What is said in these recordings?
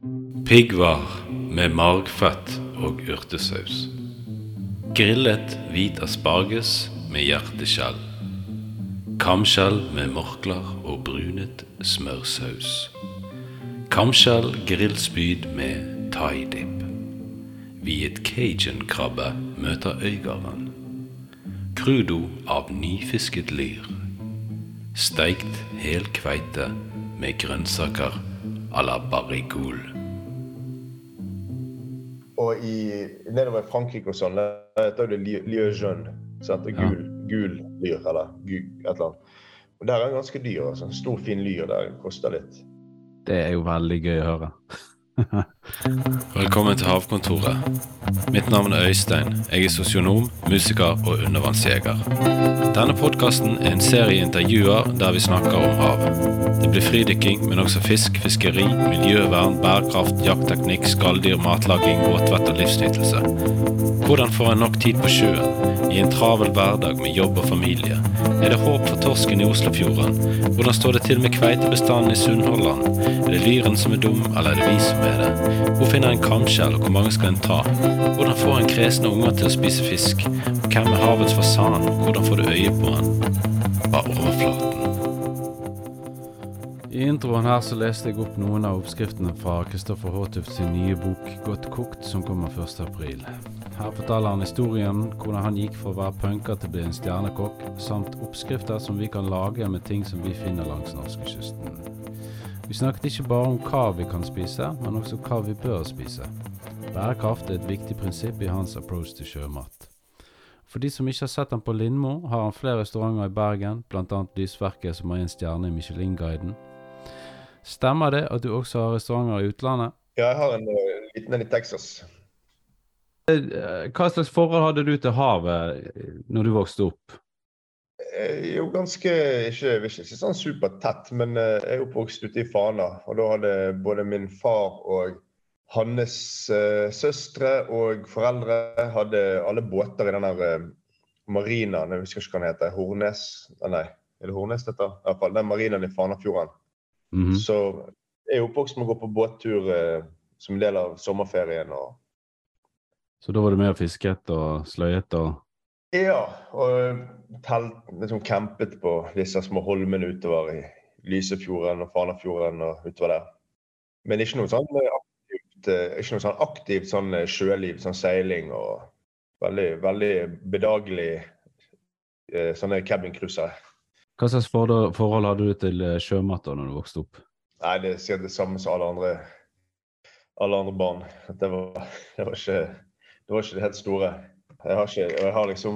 Piggvar med margfett og urtesaus. Grillet hvit asparges med hjerteskjell. Kamskjell med morkler og brunet smørsaus. Kamskjell grillspyd med thaidip. Viet cajun-krabbe møter øygarden. Crudo av nyfisket lyr. Steikt hel kveite med grønnsaker à la barrigoule. Og i, nedover i Frankrike og sånn, der heter det li- lieu jeune. Sant? Og Gul, gul lyr, eller gul, et eller annet. Og der er den ganske dyr. altså. En stor, fin lyr der. Koster litt. Det er jo veldig gøy å høre. Velkommen til Havkontoret. Mitt navn er Øystein. Jeg er sosionom, musiker og undervannsjeger. Denne podkasten er en serie intervjuer der vi snakker om havet. Det blir fridykking, men også fisk, fiskeri, miljøvern, bærekraft, jaktteknikk, skalldyr, matlaging, båtvett og livsnytelse. Hvordan får en nok tid på sjøen? I en travel hverdag med jobb og familie. Er det håp for torsken i Oslofjorden? Hvordan står det til med kveitebestanden i Sunnhordland? Er det lyren som er dum, eller er det vi som er det? Hvor finner en kamskjell, og hvor mange skal en ta? Hvordan får en kresne unger til å spise fisk? Og hvem er havets fasan? Hvordan får du øye på han? Bare overflaten. I introen her så leste jeg opp noen av oppskriftene fra Kristoffer Håtuft sin nye bok 'Godt kokt', som kommer 1. Her forteller han historien hvordan han gikk fra å være punker til å bli en stjernekokk, samt oppskrifter som vi kan lage med ting som vi finner langs norskekysten. Vi snakket ikke bare om hva vi kan spise, men også hva vi bør spise. Bærekraft er et viktig prinsipp i hans approach til sjømat. For de som ikke har sett ham på Lindmo, har han flere restauranter i Bergen, bl.a. Lysverket som har en stjerne i Michelin-guiden. Stemmer det at du også har restauranter i utlandet? Ja, jeg har en eh, liten en i Texas. Eh, Hva slags forhold hadde du til havet eh, når du vokste opp? Jo, ganske ikke, ikke, ikke sånn supertett, men eh, jeg er oppvokst ute i Fana. Og da hadde både min far og hans søstre og foreldre hadde alle båter i den der marinaen, jeg husker ikke hva den heter, Hornes ah, Nei, er det Hornes dette? I hvert fall den marinaen i Fanafjorden. Mhm. Så jeg er oppvokst med å gå på båttur som en del av sommerferien. og Så da var det mer fisket og sløyet og Ja, og telt, liksom campet på disse små holmene utover i Lysefjorden og Fanafjorden og utover der. Men ikke noe sånn aktivt, eh, ikke noe sånn aktivt sånn eh, sjøliv, sånn seiling og veldig, veldig bedagelig eh, sånne cabincruisere. Hva slags forhold, hadde du til sjømat da når du vokste opp? Nei, det er sikkert det samme som alle andre, alle andre barn. Det var, det var, ikke, det var ikke det helt store. Jeg har ikke, og jeg har liksom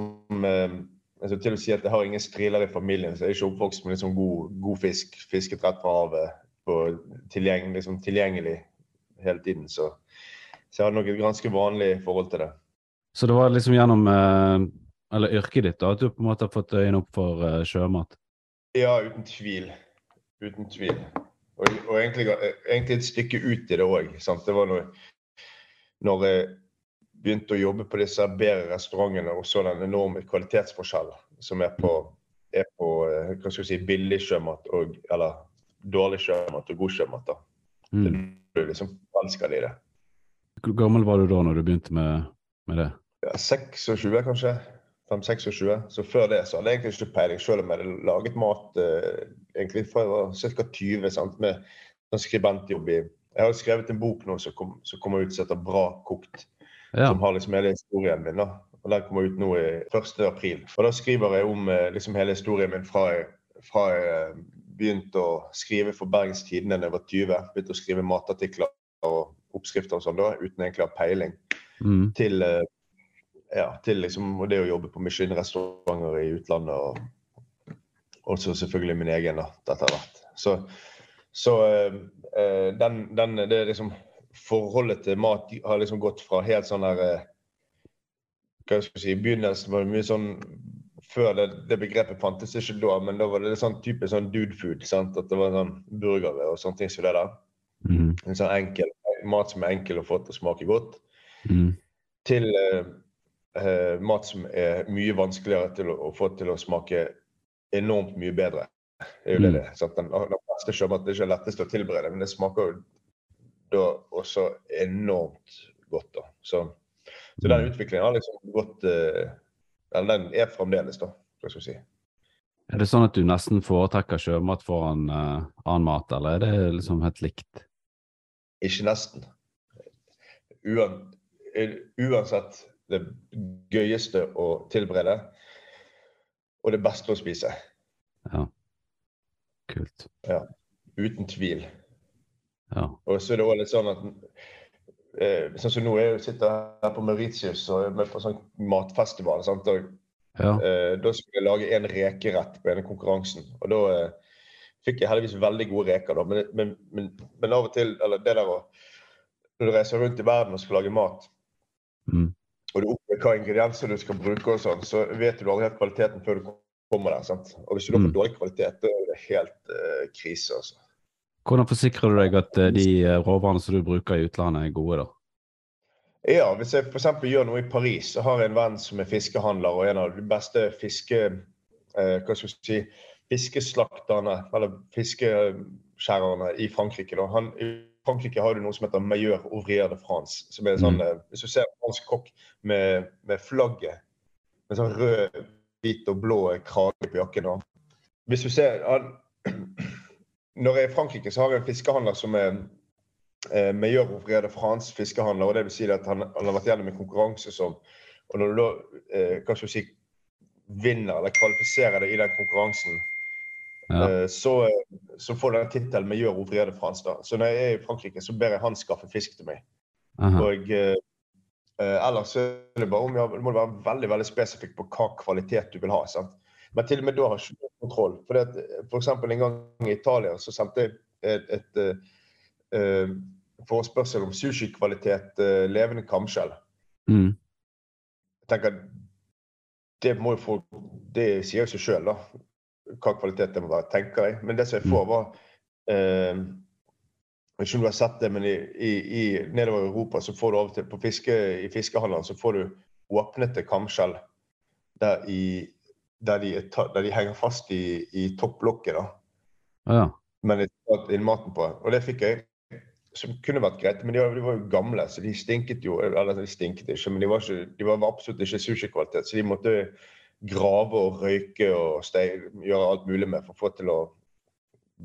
jeg skal Til å si at jeg har ingen striler i familien, så jeg er ikke oppvokst med liksom god, god fisk. Fisket rett fra havet. Og tilgjeng, liksom tilgjengelig hele tiden. Så, så jeg har nok et ganske vanlig forhold til det. Så det var liksom gjennom eh, eller yrket ditt da, at du på en måte har fått øynene opp for eh, sjømat? Ja, uten tvil. Uten tvil. Og, og egentlig, egentlig et stykke ut i det òg. Det var når, når jeg begynte å jobbe på disse bedre restaurantene og så den enorme kvalitetsforskjellen som er på, er på eh, hva skal jeg si, billig sjømat og eller dårlig sjømat og god sjømat. da. Mm. Du liksom elsker det det. Hvor gammel var du da når du begynte med, med det? Ja, 26 kanskje. 5-26. Så før det så hadde jeg egentlig ikke peiling, selv om jeg hadde laget mat eh, egentlig fra jeg var ca. 20 sant, med sånn skribentjobb i Jeg har skrevet en bok nå som kom- som kommer ut som heter 'Bra kokt'. Ja. Som har liksom hele historien min. da. Og Den kommer ut nå i 1. april. Og Da skriver jeg om eh, liksom hele historien min fra jeg, fra jeg eh, begynte å skrive for Bergens Tidende da jeg var 20. Begynte å skrive matartikler og oppskrifter og sånn da, uten egentlig å ha peiling Mm. til, eh, ja, til liksom, det å jobbe på Michelin-restauranter i utlandet. Og også selvfølgelig min egen da, etter hvert. Så, så eh, den, den, det er liksom Forholdet til mat har liksom gått fra helt sånn der eh, hva skal jeg si, I begynnelsen var det mye sånn Før det, det begrepet fantes ikke da, men da var det sånn type sånn dude food. sant? At det var sånn burgere og sånne ting som det der. Mm. En sånn enkel mat som er enkel å få til å smake godt Mm. til eh, eh, mat som er mye vanskeligere til å, å få til å smake enormt mye bedre. Det er jo det Mm. det er. sant? Den, den beste sjømaten er ikke lettest å tilberede, men det smaker jo da også enormt godt. da. Så, så den utviklingen har liksom gått eh, Eller den er fremdeles, da, hva skal jeg si. Er det sånn at du nesten foretrekker sjømat foran uh, annen mat, eller er det liksom helt likt? Ikke nesten. Uan, uansett det gøyeste å tilberede og det beste å spise. Ja. Kult. Ja. Uten tvil. Ja. Og så er det òg litt sånn at eh, Sånn som nå, jeg sitter her på Mauritius og er med på sånn matfestival. Sant? Og, Ja. eh, da skulle jeg lage en rekerett på denne konkurransen. Og da eh, fikk jeg heldigvis veldig gode reker. Da. Men, men, men, men av og til eller det der å Når du reiser rundt i verden og skal lage mat, Mm. og du opplever hva ingredienser du skal bruke, og sånn, så vet du aldri helt kvaliteten før du kommer der. sant? Og hvis du da får Mm. dårlig kvalitet, da er det helt eh, krise. altså. Hvordan forsikrer du deg at eh, de eh, råvarene som du bruker i utlandet, er gode, da? Ja, hvis jeg f.eks. gjør noe i Paris, så har jeg en venn som er fiskehandler og en av de beste fiske... Eh, hva skal jeg si fiskeslakterne, eller fiskeskjærerne i Frankrike. Da. Han, I Frankrike har du noe som heter Meilleur Ouvrier de France. som er sånn, mm. Hvis du ser en fransk kokk med, med flagget, med sånn rød, hvit og blå krage på jakken og Hvis du ser han, Når jeg er i Frankrike, så har jeg en fiskehandler som er eh, Meilleur Ouvrier de France fiskehandler. og det vil si at han, han har vært gjennom en konkurranse som Og når du da eh, hva skal du si, vinner eller kvalifiserer deg i den konkurransen, Ja. eh, så, så får du den tittelen Meilleur Ouvrier de France. da. Så når jeg er i Frankrike, så ber jeg han skaffe fisk til meg. Aha. Og eh, eh, ellers er det bare om ja, må du være veldig veldig spesifikk på hva kvalitet du vil ha. sant? Men til og med da har ikke kontroll. For, det, for eksempel en gang i Italia så sendte jeg et, et, et uh, forespørsel om sushikvalitet uh, levende kamskjell. Mm. Jeg tenker det må jo få Det sier jo seg sjøl, da. Hva kvalitet det må være, tenker jeg. Men det som jeg får, var uh, jeg vet ikke om du har sett det, men i, i, i nedover i Europa så får du av og til på fiske, i fiskehandlene så får du åpnete kamskjell der, i, der, de, ta- der de henger fast i, i topplokket. da. Ja. Men jeg er inn maten på. Og det fikk jeg. Som kunne vært greit, men de var, de var jo gamle, så de stinket jo. Eller de stinket ikke, men de var, ikke, de var absolutt ikke sushikvalitet. Så de måtte grave og røyke og steil, gjøre alt mulig med for å få til å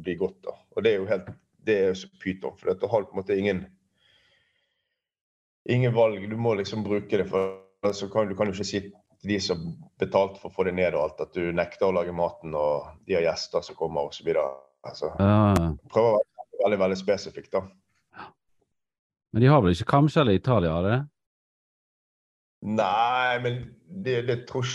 bli godt. da. Og det er jo helt det er så pyton, for da har du på en måte ingen ingen valg. Du må liksom bruke det, for altså, kan du kan jo ikke si til de som betalte for å få det ned og alt, at du nekter å lage maten, og de har gjester som kommer osv. Altså, ja. prøver å være veldig veldig spesifikk, da. Men de har vel ikke kamskjell i Italia, har de det? Nei, men det, det tror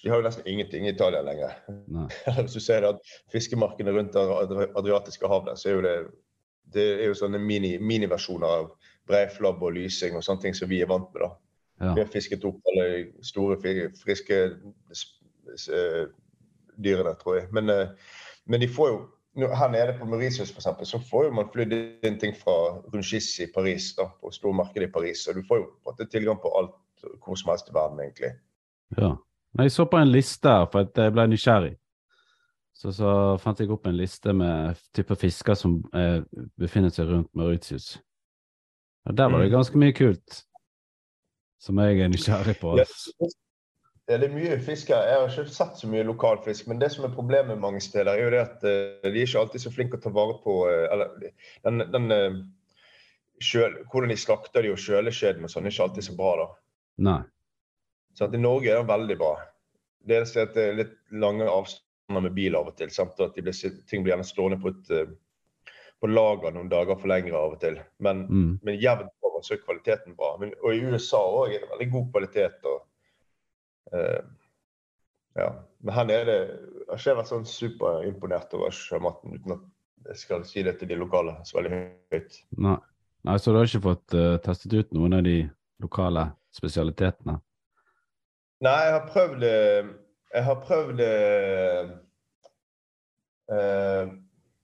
De har jo nesten ingenting i Italia lenger. Hvis du ser at fiskemarkedene rundt det Adriatiske havet, så er jo det det er jo sånne mini- miniversjoner av breiflabb og lysing og sånne ting som vi er vant med. da. Ja. Vi har fisket opp alle store, friske eh, dyrene, tror jeg. Men, eh, men de får jo her nede på Mauritius for eksempel, så får jo man flydd inn ting fra Rungis i Paris, da, på stormarkedet i Paris. Og du får jo på tilgang på alt hvor som helst i verden, egentlig. Ja. Jeg så på en liste her, for jeg ble nysgjerrig. Så, så fant jeg opp en liste med typer fisker som eh, befinner seg rundt Mauritius. Og der var det Mm. ganske mye kult som jeg er nysgjerrig på. Ja. Ja, det er mye fisk her. Jeg har ikke sett så mye lokal fisk. Men det som er problemet mange steder, er jo det at eh, de er ikke alltid så flinke å ta vare på eh, Eller den, den eh, kjøl, Hvordan de slakter de og kjøleskjeden og sånn, er ikke alltid så bra, da. Nei. Så at I Norge er det veldig bra. Det eneste er at det er litt lange avstander med bil av og til. Sant? Og at de blir, ting blir gjerne stående på, et, eh, på lager noen dager for lengre av og til. Men, Mm. men jevnt over så er kvaliteten bra. Men, og i USA òg er det veldig god kvalitet. og uh, ja. Men her nede jeg har ikke vært sånn superimponert over sjømaten, uten at jeg skal si det til de lokale så veldig høyt. Nei. Nei, så du har ikke fått uh, testet ut noen av de lokale spesialitetene? Nei, jeg har prøvd eh, Jeg har prøvd eh,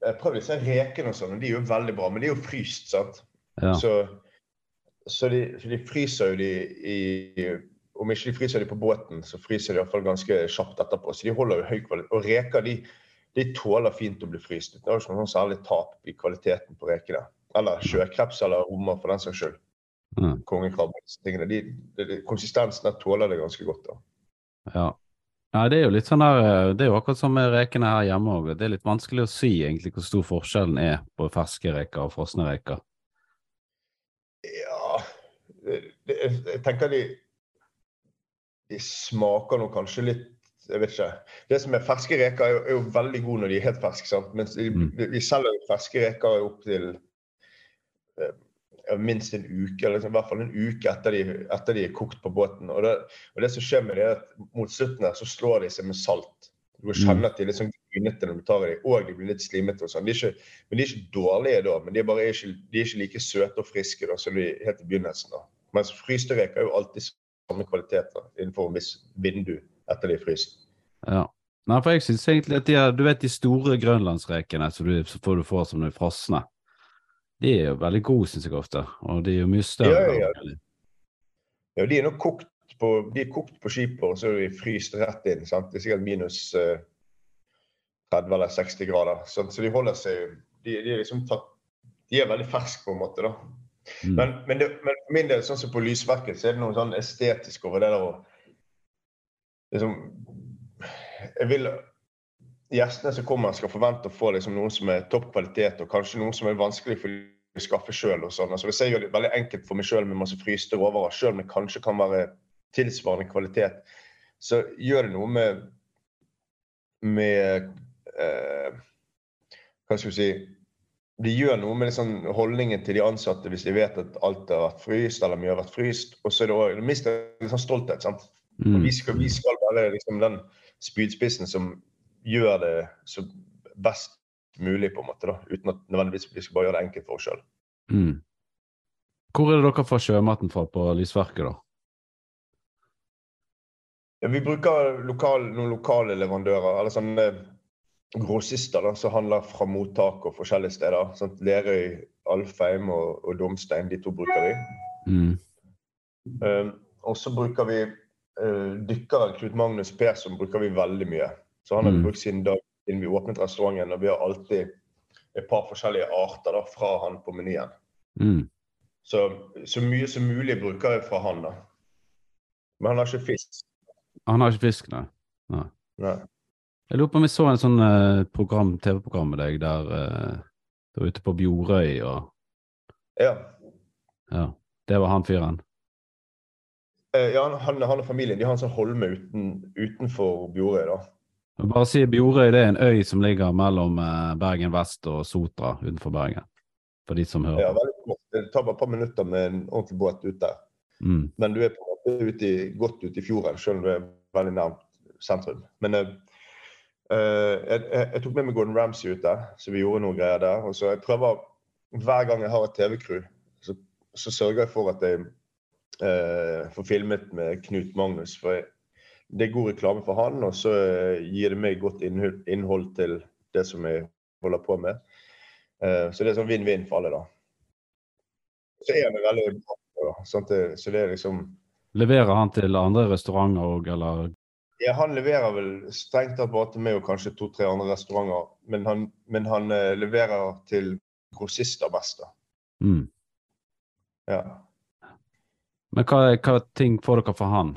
prøvd disse rekene og sånn, de er jo veldig bra, men de er jo fryst, sant. Ja. Så, så, de, de fryser jo de i Om ikke de fryser de på båten, så fryser de iallfall ganske kjapt etterpå. Så de holder jo høy kvalitet. Og reker de, de tåler fint å bli fryst. Det er jo ikke noe særlig tap i kvaliteten på rekene. Eller sjøkreps eller hummer, for den saks skyld. Mm. Kongekrabbe. de, konsistensen der tåler det ganske godt. da. Ja. Nei, det er jo litt sånn der eh, Det er jo akkurat som med rekene her hjemme òg. Det er litt vanskelig å si egentlig hvor stor forskjellen er på ferske reker og frosne reker. Ja Jeg tenker de De smaker nå kanskje litt Jeg vet ikke. Det som er ferske reker, er jo, er jo veldig gode når de er helt ferske. sant? Mens de, Mm. de selger ferske reker opp til eh, minst en uke, eller liksom, i hvert fall en uke etter de, etter de er kokt på båten. Og det, og det som skjer med det, er at mot slutten her så slår de seg med salt. Du kjenner kjenne at de er litt sånn grynete når du tar i dem, og de blir litt slimete. og sånn. De ikke, men de er ikke dårlige da, men de er bare ikke, de er ikke like søte og friske da, som de helt i begynnelsen. da. Mens fryste reker er jo alltid samme kvaliteter innenfor en viss vindu etter de er fryst. Ja. Nei, for jeg syns egentlig at de er, du vet de store grønlandsrekene som du, får- du får som de frosne, de er jo veldig gode, syns jeg ofte. Og de er jo mye større. Ja, ja, Ja, de er nok kokt på, de er kokt på skipet, og så er de fryst rett inn. sant? Det er sikkert minus uh, 30 eller 60 grader. sånn, Så de holder seg De, de er liksom tatt De er veldig ferske, på en måte. da. Mm. Men, men, det, men for min del, sånn som på lysverket, så er det noe sånn estetisk over det der å liksom, Jeg vil gjestene som kommer, skal forvente å få liksom, noe som er topp kvalitet, og kanskje noe som er vanskelig for skaffe sjøl. Sånn. Altså, hvis jeg gjør det veldig enkelt for meg sjøl med masse fryste råvarer, sjøl om det kanskje kan være tilsvarende kvalitet, så gjør det noe med med eh, Hva skal vi si Det gjør noe med liksom, holdningen til de ansatte hvis de vet at alt har vært fryst, eller mye har vært fryst. Og så er det det mister liksom stolthet. sant? Mm. vi, skal, vi skal være liksom den spydspissen som gjør det så best mulig, på en måte, da, uten at nødvendigvis vi skal bare gjøre det enkelt for oss sjøl. Mm. Hvor er det dere får sjømaten fra på lysverket, da? Ja, vi bruker lokal, noen lokale leverandører, eller sånne grossister da, som handler fra mottak og forskjellige steder. Sant? Lerøy, Alfheim og, og Domstein, de to bruker vi. Mm. Um, og så bruker vi uh, dykkeren Knut Magnus Persson bruker vi veldig mye. Så han har vi Mm. brukt siden, dag, siden vi åpnet restauranten, og vi har alltid et par forskjellige arter da, fra han på menyen. Mm. Så, så mye som mulig bruker jeg fra han. da. Men han har ikke fisk. Han har ikke fisk, nei. Nei. Jeg lurer på om jeg så en sånn eh, program, TV-program med deg der eh, du var ute på Bjorøy og Ja. Ja. Det var han fyren. Eh, ja, han, han og familien de har en sånn holme uten, utenfor Bjorøy. da. Bare si Bjorøy det er en øy som ligger mellom eh, Bergen vest og Sotra utenfor Bergen. For de som hører. Ja, veldig kort. Det tar bare et par minutter med en ordentlig båt ut der. Mm. Men du er på en måte ute i, godt ute i fjorden, selv om du er veldig nært sentrum. Men jeg, jeg, jeg tok med meg Gordon Ramsay ut der, så vi gjorde noen greier der. Og så jeg prøver, Hver gang jeg har et TV-crew, så, så sørger jeg for at jeg uh, får filmet med Knut Magnus. For jeg, det er god reklame for han, og så eh, gir det meg godt innhold, til det som jeg holder på med. Eh, så det er sånn vinn-vinn for alle, da. Så er han veldig bra. Så det er liksom Leverer han til andre restauranter òg, eller Ja, han leverer vel strengt tatt bare til meg og kanskje to-tre andre restauranter. Men han, men han eh, leverer til grossister mest, da. mm. Ja. Men hva, hva ting får dere for han?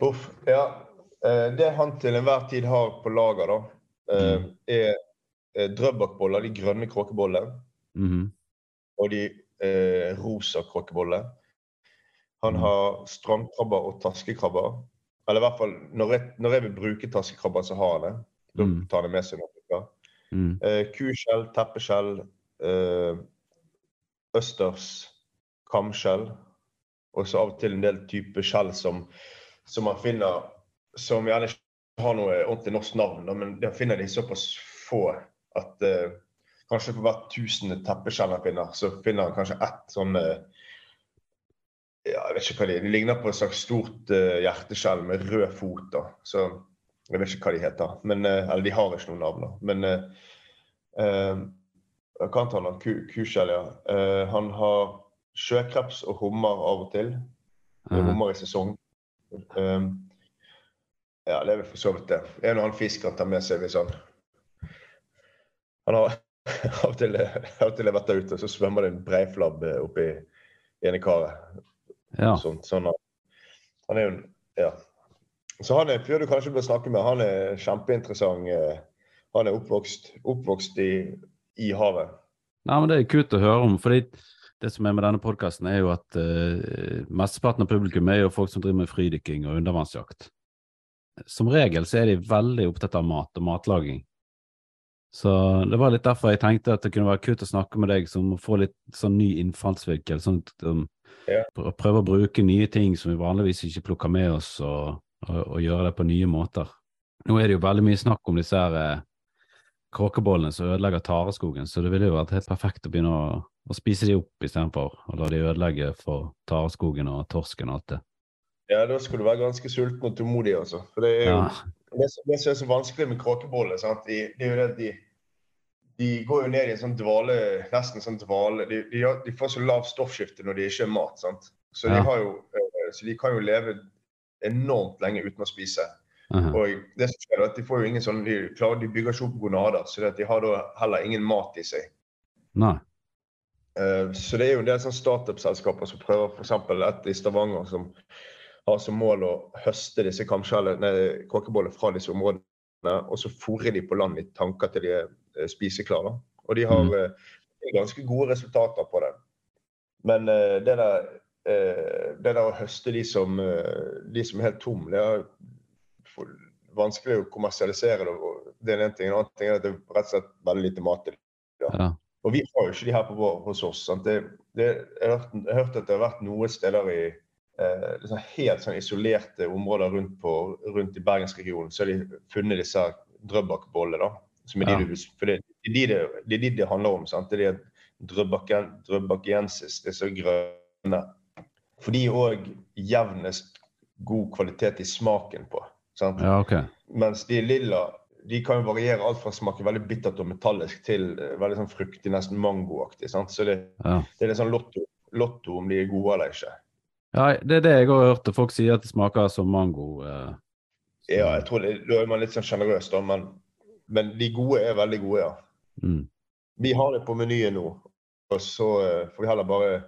Uff. Ja. eh, Det han til enhver tid har på lager, da, mm. er eh, drøbakboller, de grønne kråkebollene, Mhm. og de eh, rosa kråkebollene. Han Mm. har strandkrabber og taskekrabber. Eller i hvert fall, når jeg, når jeg vil bruke taskekrabber, så har han det. Da Mm. tar han det med seg. når jeg. Mm. Eh, kuskjell, teppeskjell, eh, østers, kamskjell. Og så av og til en del type skjell som, som man finner som gjerne ikke har noe ordentlig norsk navn, men der finner de såpass få at eh, kanskje for hvert tusende teppeskjell han finner, så finner han kanskje ett sånn eh, ja, jeg vet ikke hva de, de ligner på et slags stort uh, hjerteskjell med rød fot. da, så jeg vet ikke hva de heter. Men, uh, eller de har ikke noen navn. da. Men uh, hva annet har han? Ku- Kuskjell, ja. Uh, han har sjøkreps og hummer av og til. Det Mhm. hummer i sesong. Eh, ja, det er vel for så vidt det. En og annen fisk han tar med seg hvis han Han har, av og til av og til er vettet ute, så svømmer det en breiflabb eh, oppi ene karet. Ja. Sånn, sånn han er jo en Ja. Så han er fyr du kanskje bør snakke med. Han er kjempeinteressant. eh, Han er oppvokst, oppvokst i, i havet. Nei, men Det er kult å høre om. fordi det som er med denne podkasten, er jo at uh, mesteparten av publikum er jo folk som driver med fridykking og undervannsjakt. Som regel så er de veldig opptatt av mat og matlaging. Så det var litt derfor jeg tenkte at det kunne være kult å snakke med deg som får litt sånn ny innfallsvinkel. Sånn um, Ja. pr- prøve å bruke nye ting som vi vanligvis ikke plukker med oss, og, og, og gjøre det på nye måter. Nå er det jo veldig mye snakk om disse her eh, kråkebollene som ødelegger tareskogen, så det ville jo vært helt perfekt å begynne å, å spise de opp istedenfor å la de ødelegge for tareskogen og torsken og alt det. Ja, da skal du være ganske sulten og tålmodig, altså. For det er jo Ja, det, det som er så vanskelig med kråkeboller, sant? De, det er jo det at de, de går jo ned i en sånn dvale, nesten sånn dvale de, de, de får så lav stoffskifte når de ikke er mat. sant? Så, Ja. de har jo, eh, så de kan jo leve enormt lenge uten å spise. aha. Og det som skjer er at De får jo ingen sånn, de, klarer, de bygger ikke opp gonader, så de har da heller ingen mat i seg. Nei. Eh, Så det er jo en del sånn startup-selskaper som prøver f.eks. et i Stavanger som har som mål å høste disse kamskjellene, fra disse områdene, og så fôrer de på land i tanker til de er eh, spiseklare. Og de har Mhm. eh, ganske gode resultater på det. Men det der, det der å høste de som, de som er helt tom, det er vanskelig å kommersialisere det. Det er en ting. En annen ting er at det er rett og slett veldig lite mat til Ja. Og vi har jo ikke de her på vår, hos oss. Sant? Det, det, jeg, har hørt, at det har vært noen steder i eh, liksom helt sånn isolerte områder rundt, på, rundt i bergensregionen, så har de funnet disse drøbakbollene. som er Ja. de for det, det, er de det, det er de det handler om. sant? Det er de drøbakiensis, disse grønne. For de er òg jevnest god kvalitet i smaken på. sant? ja, okay. Mens de lilla de kan jo variere alt fra å smake veldig bittert og metallisk til eh, veldig sånn fruktig, nesten mangoaktig. Så det, Ja. det er litt sånn lotto, lotto om de er gode eller ikke. ja, det er det jeg har hørt. og Folk sier at det smaker som mango. Eh. Ja, jeg tror det, Da er man litt sånn sjenerøs, da, men, men de gode er veldig gode, ja. Mm. Vi har det på menyen nå, og så eh, får vi heller bare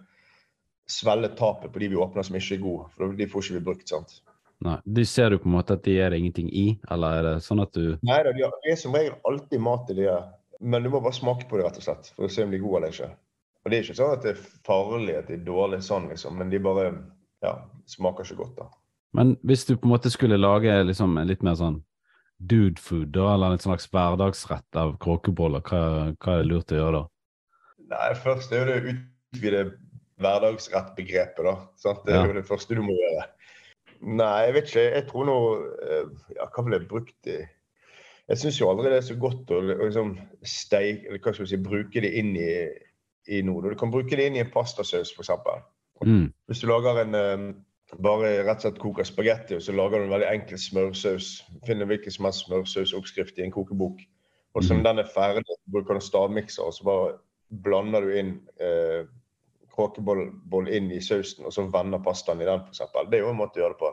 svelle tapet på de vi åpner som ikke er gode, for de får ikke vi brukt. sant? Nei. De ser du på en måte at de er det ingenting i, eller er det sånn at du Nei da, det er som regel alltid mat i de her, men du må bare smake på det, rett og slett, for å se om de er gode eller ikke. Og det er ikke sånn at det er farlig at de er dårlige sånn, liksom, men de bare ja, smaker ikke godt, da. Men hvis du på en måte skulle lage liksom en litt mer sånn dude food, da, eller en slags hverdagsrett av kråkeboller, hva, hva er det lurt å gjøre da? Nei, først er jo det å utvide hverdagsrettbegrepet, da. Sant? Det er Ja. jo det første du må gjøre. Nei, jeg vet ikke. Jeg tror nå eh, Ja, hva ville jeg brukt i Jeg syns jo aldri det er så godt å å liksom steik, eller hva skal vi si, bruke det inn i, i noe. Du kan bruke det inn i en pastasaus, f.eks. Mm. Hvis du lager en eh, bare rett og slett koker spagetti, og så lager du en veldig enkel smørsaus. Finner hvilken som helst smørsausoppskrift i en kokebok. Og så når den er ferdig, så bruker du en stavmikser, og så bare blander du inn eh, kråkeboll boll inn i sausen, og så vender pastaen i den, f.eks. Det er jo en måte å gjøre det på.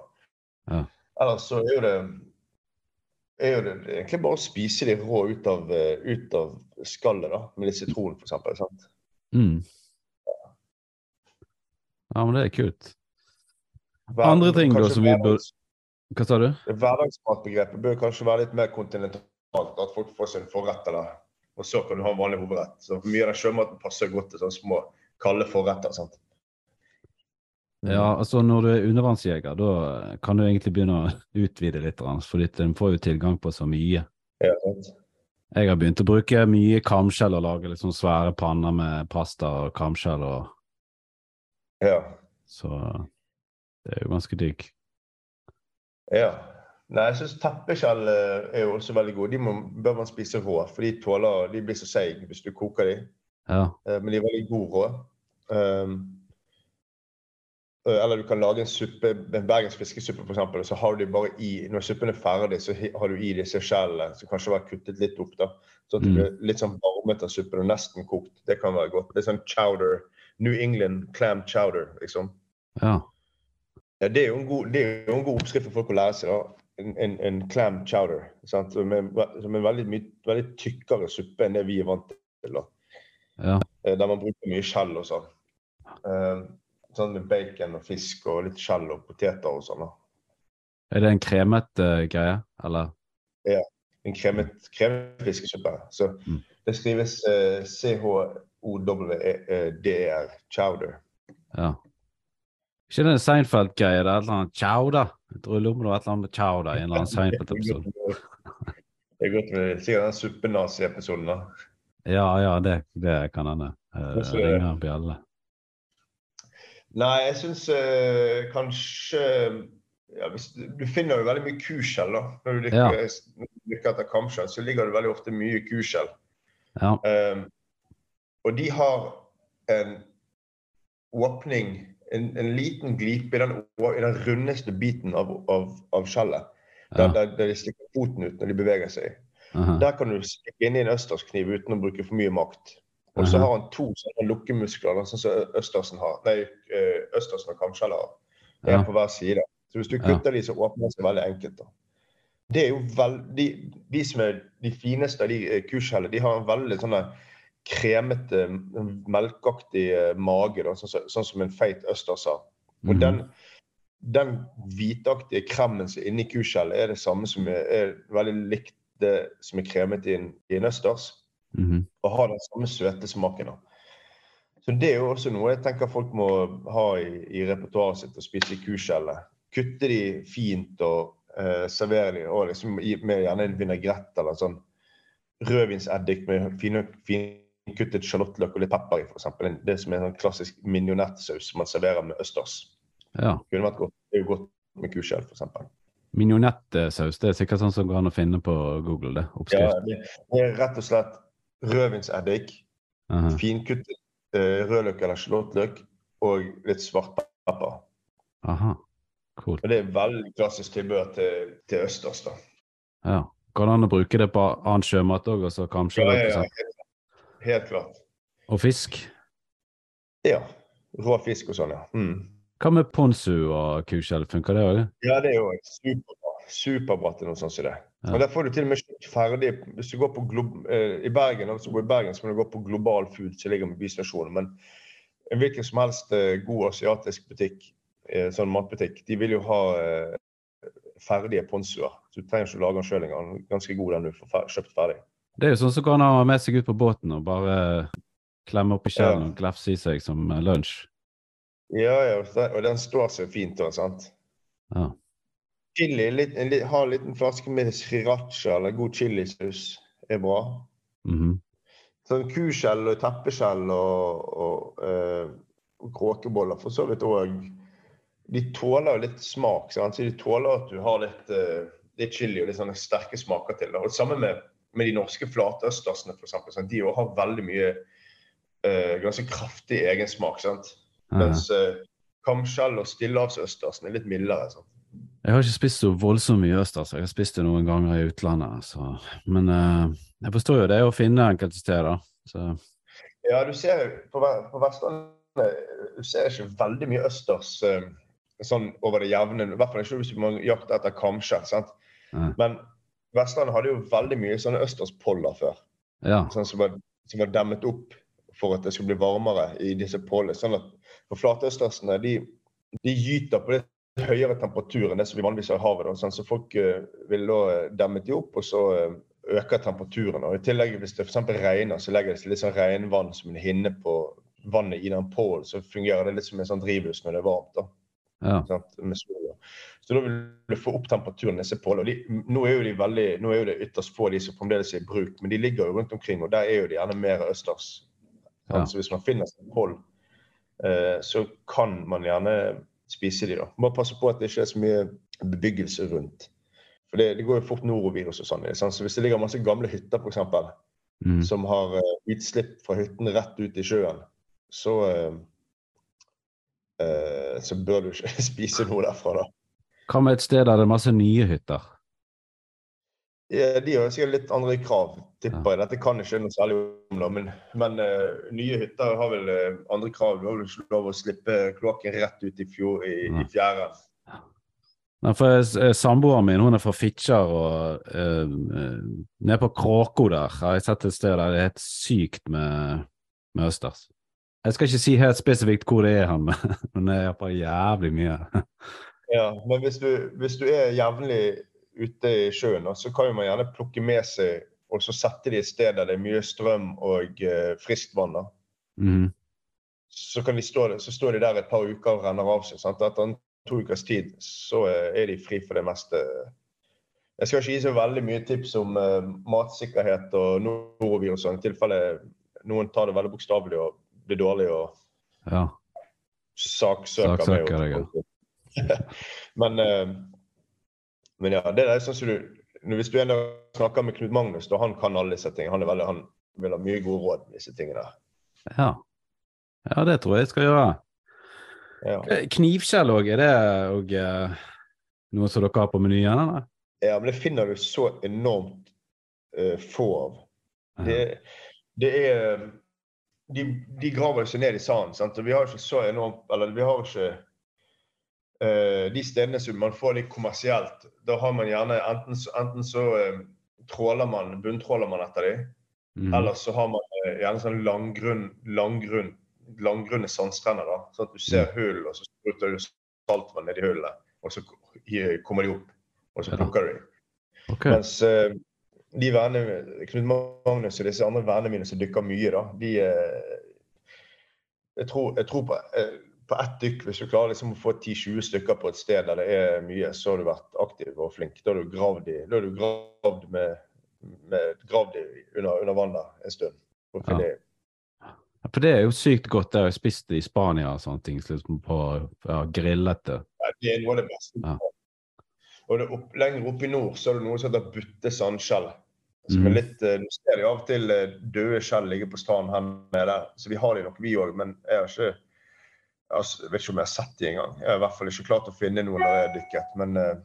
Ja. Ellers så er jo det er jo det egentlig bare å spise de rå ut av, eh, ut av skallet, da, med litt sitron, f.eks. sant? Mm. Ja, men det er kult. Andre ting da som vi bør- Hva sa du? Hverdagsmatbegrepet bør kanskje være litt mer kontinentalt. At folk får sin forrett, eller, og så kan du ha en vanlig hovedrett. Så Mye av den sjømaten passer godt til sånne små, kalde forretter. sant? Ja, altså når du er undervannsjeger, da kan du egentlig begynne å utvide litt, for en får jo tilgang på så mye. Ja, sant? Jeg har begynt å bruke mye kamskjell og lage sånn svære panner med pasta og kamskjell, og ja. så det er jo ganske digg. ja. Nei, jeg syns teppeskjell eh, er jo også veldig gode. De må, bør man spise rå, for de, tåler, de blir så seige hvis du koker dem. Ja. Eh, Men de er veldig gode rå. Um, eh, eller du kan lage en suppe, en bergensk fiskesuppe f.eks. Så har du de bare i Når suppen er ferdig, så har du i disse skjellene som kanskje vært kuttet litt opp. da, Sånn at det Mm. blir litt sånn varmet av suppen og nesten kokt. Det kan være godt. Er sånn chowder. New England clam chowder, liksom. ja. Ja, det er jo en god, det er jo en god oppskrift for folk å lære seg. da. En, en, en clam chowder. Sant? Som er, som er veldig, mye, veldig tykkere suppe enn det vi er vant til. da. Ja. Eh, Der man bruker mye skjell og sånn. Eh, Sånn med bacon og fisk og litt skjell og poteter og sånn. Er det en kremet uh, greie, eller? En kremet, kremet fiskesuppe. Så Mm. det skrives uh, C-H-O-W-D-E-R. Chowder. Ja. Ikke det en Seinfeld-greie? Det er et eller annet chowder? Et det var et eller annet med chowda i en eller annen Seinfeld-episode. Det er godt med sikkert den suppenazi-episoden. da. Ja, ja, det, det kan hende. Eh, det? ringer bjelle. Nei, jeg syns uh, kanskje ja, hvis, Du finner jo veldig mye kuskjell da. Når du Ja. dykker, etter kamskjell, så ligger det veldig ofte mye kuskjell. Ja. Um, og de har en åpning, en, en liten glipe i den, i den rundeste biten av, av, av skjellet. Der, der, der de stikker foten ut når de beveger seg. Aha. Der kan du stikke inn i en østerskniv uten å bruke for mye makt. Og så har han to sånne lukkemuskler, sånn som østersen har. Nei, eh, østersen og kamskjellet har. En Ja. på hver side. Så hvis du Ja. kutter de, så åpner det seg veldig enkelt. da. Det er jo veld, de, de som er de fineste av de eh, kuskjellene, de har en veldig sånn kremete, melkaktig melkeaktig eh, mage, da, sånn, sånn som en feit østers har. Og Mhm. den, den hvitaktige kremmen som er inni kuskjellet, er det samme som er, er veldig likt det som er kremet i en, i en østers -hmm. og har den samme søte smaken. da. Så Det er jo også noe jeg tenker folk må ha i, i repertoaret sitt, å spise kuskjellet. Kutte de fint og uh, servere de og liksom med gjerne en vinagrett eller sånn rødvinseddik med fine, finkuttet sjalottløk og litt pepper i, f.eks. Det som er en sånn klassisk minionetsaus man serverer med østers. ja. Kunne vært godt. Det er jo godt med kuskjell, f.eks. Minionetsaus, det er sikkert sånn som går an å finne på Google, det. Ja, Oppskrift. det det er rett og slett rødvinseddik, Aha. finkuttet eh, rødløk eller sjalottløk og litt svartpepper. Aha. Cool. Og det er veldig klassisk tilbehør til, til østers. da. Ja. Går det an å bruke det på annen sjømat òg, altså kanskje? Ja, ja, ja, helt, helt klart. Og fisk? Ja. Rå fisk og sånn, ja. Mm. Hva med ponzu og kuskjell, funker det òg? Ja, det er jo superbra. Superbra til noe sånt som det. Ja. Og Der får du til og med kjøpt ferdig Hvis du går på eh, I Bergen hvis du går i Bergen, så må du gå på Global Food, som ligger med Bystasjonen. Men en hvilken som helst eh, god asiatisk butikk, eh, sånn matbutikk, de vil jo ha ferdige ponzuer. Så du trenger ikke å lage den sjøl engang. Ganske god den du får kjøpt ferdig. Det er jo sånn som kan ha med seg ut på båten og bare klemme oppi skjellen Ja. og glefse i seg som lunsj. Ja, ja, og den står så fint òg, sant. Ja. Chili, litt, en, ha en liten flaske med sriracha eller god chilisaus er bra. Mhm. Sånn kuskjell og teppeskjell og, og eh, kråkeboller for så vidt òg. De tåler jo litt smak. Sant? Så de tåler at du har litt, eh, litt chili og litt sånne sterke smaker til. det. Og sammen samme med, med de norske flatøstersene, f.eks. De har veldig mye eh, ganske kraftig egensmak. Sant? Mens uh, kamskjell og stillehavsøstersen er litt mildere. Sant? Jeg har ikke spist så voldsomt mye østers. Jeg har spist det noen ganger i utlandet. Så. Men uh, jeg forstår jo det å finne enkelte steder. Så. Ja, du ser på, på Vestlandet du ser ikke veldig mye østers uh, sånn over det jevne. I hvert fall ikke hvis man jakter jakte etter kamskjell. sant? Ja. Men Vestlandet hadde jo veldig mye sånne østerspoller før. Ja. Sånn som, var, som var demmet opp for at det skulle bli varmere i disse pollene. Sånn at for flatøstersene de, de gyter på litt høyere temperatur enn det som vi vanligvis har i havet. Da, sånn, så folk eh, vil da eh, demme de opp, og så eh, øker temperaturen. Og I tillegg hvis det f.eks. regner, så legger det litt sånn regnvann som en hinne på vannet i den pålen. Så fungerer det litt som en sånn drivhus når det er varmt. da. ja. Så da vil du få opp temperaturen i disse pålene. Nå de nå er jo det ytterst få de som fremdeles er i bruk, men de ligger jo rundt omkring, og der er jo de gjerne mer østers. Ja. Så hvis man finner seg en eh, så kan man gjerne spise de da. Bare passe på at det ikke er så mye bebyggelse rundt. For det, det går jo fort norovirus og sånn. Så hvis det ligger masse gamle hytter eksempel, Mm. som har eh, utslipp fra hyttene rett ut i sjøen, så eh, eh, så bør du ikke spise noe derfra, da. Hva med et sted der det er masse nye hytter? Ja, de har sikkert litt andre krav, tipper jeg. Dette kan jeg ikke noe særlig om, da. Men, men uh, nye hytter har vel uh, andre krav. Du har vel ikke lov å slippe kloakken rett ut i, fjor, i, i fjæren. Nei, for eh, Samboeren min hun er fra Fitjar og uh, nede på Kråko der har jeg sett et sted der det er helt sykt med, med østers. Jeg skal ikke si helt spesifikt hvor det er han, men det er iallfall jævlig mye. ja, men hvis du, hvis du er jevnlig ute i sjøen, så kan man gjerne plukke med seg og så sette de et sted der det er mye strøm og uh, friskt vann. Mm. Så, stå, så står de der et par uker og renner av seg. sant? Etter to ukers tid så er de fri for det meste. Jeg skal ikke gi så veldig mye tips om uh, matsikkerhet og norovirus i tilfelle noen tar det veldig bokstavelig og blir dårlig og ja. saksøker, saksøker meg. Ja. men, uh, men ja, det er sånn som du Hvis du snakker med Knut Magnus, da han kan alle disse tingene. Han, veldig, han vil ha mye gode råd med disse tingene. Ja. ja, det tror jeg jeg skal gjøre. Ja. Eh, knivskjell òg, er det og, uh, noe som dere har på menyen? eller? Ja, men det finner du så enormt uh, få av. Det, det er de, de, graver seg ned i sanden. sant? Og vi har ikke så enormt Eller vi har ikke De stedene som man får litt kommersielt, da har man gjerne enten, enten så tråler man, bunntråler man etter dem, mm. eller så har man gjerne sånn langgrunn, langgrunn langgrunne sandstrender. da, sånn at Du ser hull, og så spruter du saltvann ned i hullet. Og så kommer de opp, og så plukker du dem. Okay. Mens de vennene, Knut Magnus og disse andre vennene mine som dykker mye, da, de jeg, tror, jeg tror, på, på ett dykk, hvis du klarer liksom å få 10-20 stykker på et sted der det er mye, så har du vært aktiv og flink. Da har du gravd, i, da har du gravd med, med gravd under, under vannet en stund. Å ja. For det er jo sykt godt. Det har jeg spist i Spania og sånne ting. Liksom på ja, grillete. Ja, det er noe av det beste. Ja. Og det opp, lenger oppe i nord så er det noe som heter butte sandskjell. Som er mm. litt, Du ser de av og til uh, døde skjell ligge på stranden her nede. Så vi har de nok, vi òg. Men jeg har ikke jeg vet ikke om jeg har sett de engang. Jeg har i hvert fall ikke klart å finne noen når jeg har dykket. Men, uh,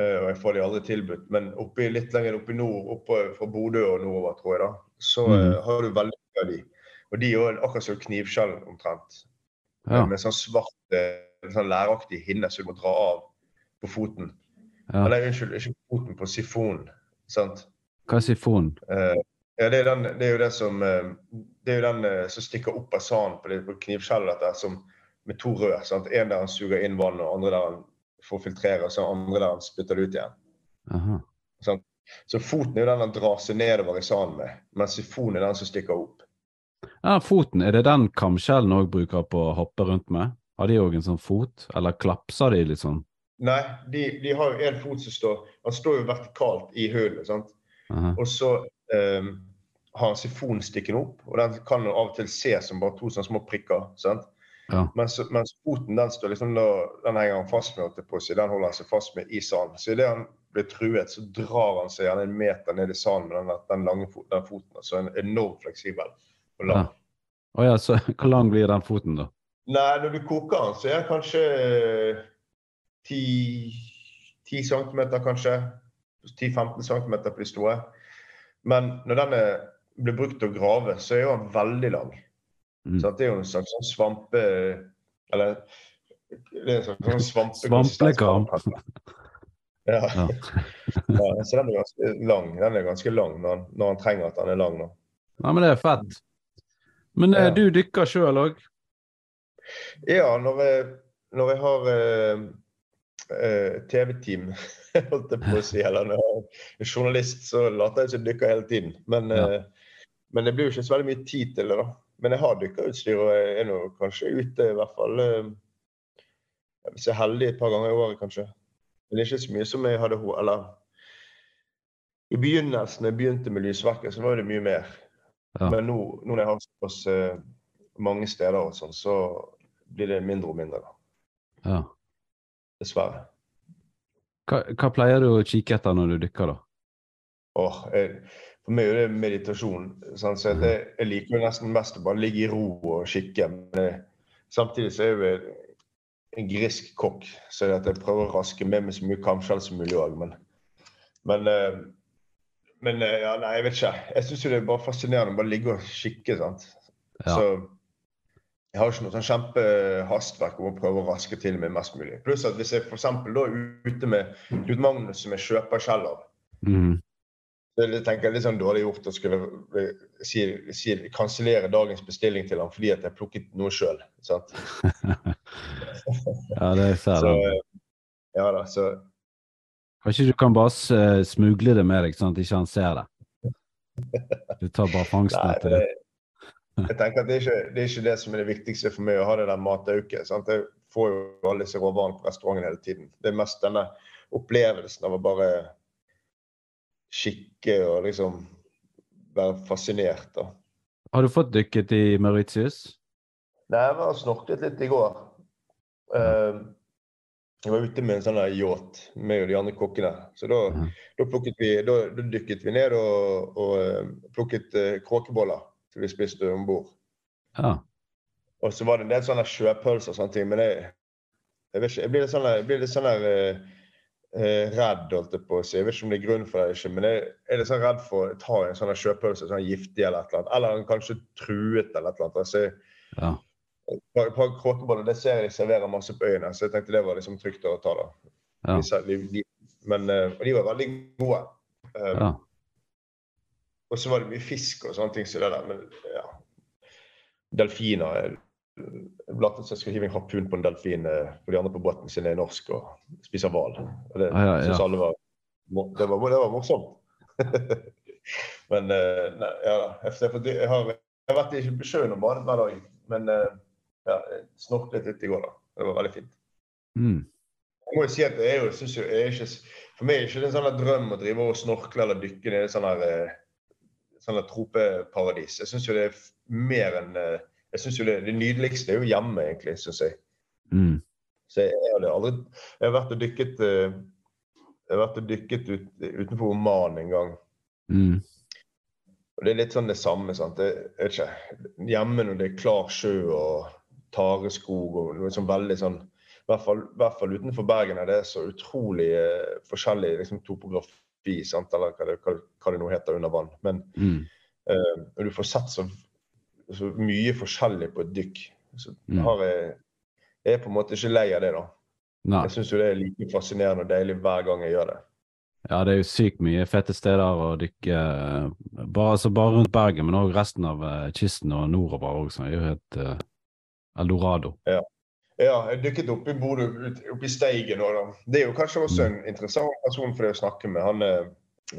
og jeg får de aldri tilbudt. Men oppi, litt lenger oppe i nord, oppe fra Bodø og nordover, tror jeg, da, så mm. har du veldig mye av de. Og de er akkurat som knivskjell omtrent. Ja. Med sånn svart, eh, sånn læraktig hinne som du må dra av på foten. Ja. Eller unnskyld, ikke på foten, på sifonen. Sant? Hva er sifon? Uh, ja, det er, den, det er, jo det som uh, det er jo den uh, som stikker opp av sanden på, på knivskjellet med to rød. Sant? En der han suger inn vann, og andre der han får filtrere, og så andre der han spytter det ut igjen. Aha. Så foten er jo den han drar seg nedover i sanden med, mens sifonen er den som stikker opp. Ja, Foten, er det den kamskjellen òg bruker på å hoppe rundt med? Har de òg en sånn fot, eller klapser de litt sånn? Nei, de, de har jo en fot som står Han står jo vertikalt i hullet. sant? Aha. Og så um, har han sifon stikkende opp, og den kan av og til ses som bare to sånne små prikker. sant? Ja. Mens, mens, foten den står liksom da, den henger han fast med, på seg, den holder han seg fast med i sanden. Så idet han blir truet, så drar han seg gjerne en meter ned i sanden med den, den lange den foten. Altså en enormt fleksibel og lang. Ja. Oh, ja, så Hvor lang blir den foten, da? Nei, Når du koker den, så er den kanskje 10, 10 cm, kanskje. 10-15 cm på de store. Men når den er, blir brukt til å grave, så er jo den veldig lang. Mm. Så det er jo en slags sånn svampe... Eller det er en slags sånn svampe... Svampekam. Ja. ja. ja. Så den er ganske lang Den er ganske lang når han, når han trenger at den er lang. nå. Ja, men det er fett. Men eh, ja. du dykker sjøl òg? Ja, når jeg, når jeg har eh, eh TV-team, holdt jeg på å si, eller når jeg er journalist, så later jeg som jeg dykker hele tiden. Men, ja. eh, men det blir jo ikke så veldig mye tid til det, da. Men jeg har dykkerutstyr, og jeg er nå kanskje ute i hvert fall eh, Hvis jeg er heldig et par ganger i året, kanskje. Men det er ikke så mye som jeg hadde Eller i begynnelsen, jeg begynte med Lysverket, så var det mye mer. Ja. Men nå, nå, når jeg har såpass uh, mange steder, og sånn, så blir det mindre og mindre. da. Ja. Dessverre. Hva, hva, pleier du å kikke etter når du dykker, da? Åh, jeg, for meg er det meditasjon. Sånn, så jeg, jeg, liker nesten mest å bare ligge i ro og kikke. Men jeg, samtidig så er jeg jo en grisk kokk, så jeg prøver å raske med meg så mye kamskjell som mulig òg. Men, men uh, men eh, ja, nei, jeg vet ikke. Jeg syns det er bare fascinerende å bare ligge og kikke. sant? Ja. Så jeg har ikke noe sånn kjempehastverk om å prøve å raske til meg mest mulig. Pluss at hvis jeg f.eks. da er ute med Knut Magnus som jeg kjøper skjell av, så jeg tenker jeg litt sånn dårlig gjort å skulle si, si, kansellere dagens bestilling til ham fordi at jeg plukket noe sjøl. ja, det ser Så jeg. eh, ja da, så Kanskje du kan bare eh, smugle det med deg, sånn at ikke han ser det. Du tar bare fangsten etter det, det. jeg tenker at det er, ikke, det er ikke det som er det viktigste for meg, å ha det der matauket. Jeg får jo alle disse råvarene på restauranten hele tiden. Det er mest denne opplevelsen av å bare kikke og liksom være fascinert. da. Har du fått dykket i Mauritius? Nei, jeg var snorklet litt i går. Uh, jeg var ute med en sånn yacht, meg og de andre kokkene. Så da, ja. da, vi, da, da dykket vi ned og, og eh, plukket uh, kråkeboller som vi spiste om bord. Ja. Og så var det en del sånne sjøpølser og sånne ting. Men jeg, jeg vet ikke, jeg blir litt sånn der, redd, holdt jeg på å si. Jeg vet ikke om det er grunn for det, ikke, men jeg er litt sånn redd for å ta en sånn sjøpølse, sånn giftig eller et eller annet. Eller kanskje truet eller et eller annet. Altså, ja. på, på kråkeboller det ser jeg de serverer masse på øyene, så jeg tenkte det var liksom trygt å ta. da. Ja. De, de, men, eh, og de var veldig gode. Um, ja. Og så var det mye fisk og sånne ting som det der. Men ja. Delfiner jeg- Jeg skal hive en harpun på en delfin eh, for de andre på båten sin er norsk og spiser hval. Det Ah, ja, ja. syns alle var Det var, det var morsomt. men eh, nei, ja da. Jeg, har, jeg har vært i sjøen og badet hver dag. Men eh, ja, snorklet litt i går, da. Det var veldig fint. Mm. Jeg må jo si at jeg er jo, synes jo, jeg er ikke, For meg er det ikke en sånn drøm å drive og snorkle eller dykke ned i sånn her eh, sånn tropeparadis. Jeg syns jo det er mer enn eh, Jeg synes jo det, det nydeligste er jo hjemme, egentlig, syns jeg. Mm. Så jeg, jeg aldri Jeg har vært og dykket eh, Jeg har vært og dykket ut, utenfor Oman en gang. Mm. Og det er litt sånn det samme. sant? Det, jeg vet ikke, Hjemme når det er klar sjø og tareskog og noe sånn veldig sånn I hvert fall, hvert fall utenfor Bergen er det så utrolig eh, forskjellig liksom, topografi, sant? eller hva det, hva, hva det nå heter under vann. Men Mm. eh, du får sett så, så mye forskjellig på et dykk, så Mm. har jeg jeg er på en måte ikke lei av det. da. Nei. Jeg syns det er like fascinerende og deilig hver gang jeg gjør det. Ja, det er jo sykt mye fete steder å dykke. eh, Bare, altså bare rundt Bergen, men òg resten av eh, kysten og nordover òg. Det er jo helt uh, eldorado. Ja, jeg dykket opp i Bodø, ut- opp i Steigen. òg, da. Det er jo kanskje også en interessant person for deg å snakke med. Han, eh,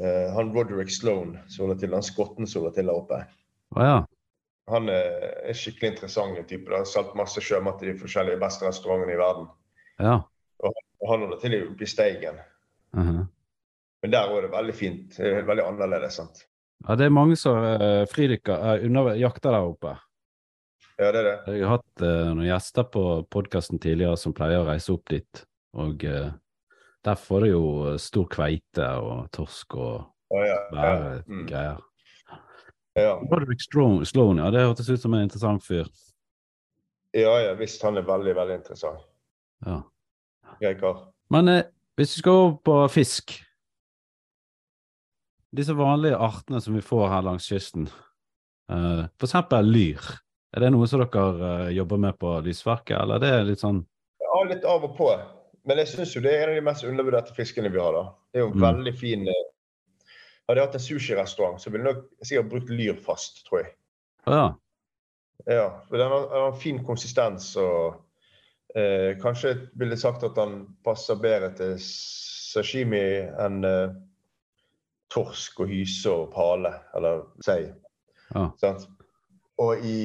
eh, han Roderick Sloan, som holder til, han skotten som holder til der oppe. Å ja. Han er er skikkelig interessant type. da. Har solgt masse sjømat i de forskjellige beste restaurantene i verden. Ja. Og han holder til oppe i Steigen. Mhm. Men der òg er det veldig fint. Det er veldig annerledes. sant? ja, det er mange som uh, fridykker, uh, under, jakter der oppe. Ja, det er det. Jeg har hatt uh, noen gjester på podkasten tidligere som pleier å reise opp dit. Og uh, der får du jo stor kveite og torsk og ja, ja. bære Mm. greier. Ja. Roderick Sloan, ja, det hørtes ut som en interessant fyr. ja, ja visst. Han er veldig, veldig interessant. Ja. Grei kar. Men eh, hvis vi skal over på fisk Disse vanlige artene som vi får her langs kysten, eh, for eksempel lyr. Er det noe som dere eh, jobber med på lysverket, eller det er litt sånn Ja, litt av og på. Men jeg syns jo det er en av de mest undervurderte fiskene vi har. da. Det er jo en Mm. veldig fin eh, Hadde jeg hatt en sushirestaurant, så ville jeg nok sikkert brukt lyr fast, tror jeg. Ja. Ja, for Den har, har fin konsistens og eh, Kanskje ville jeg sagt at den passer bedre til sashimi enn eh, torsk og hyse og pale, eller sei. Ja. Sant? Og i,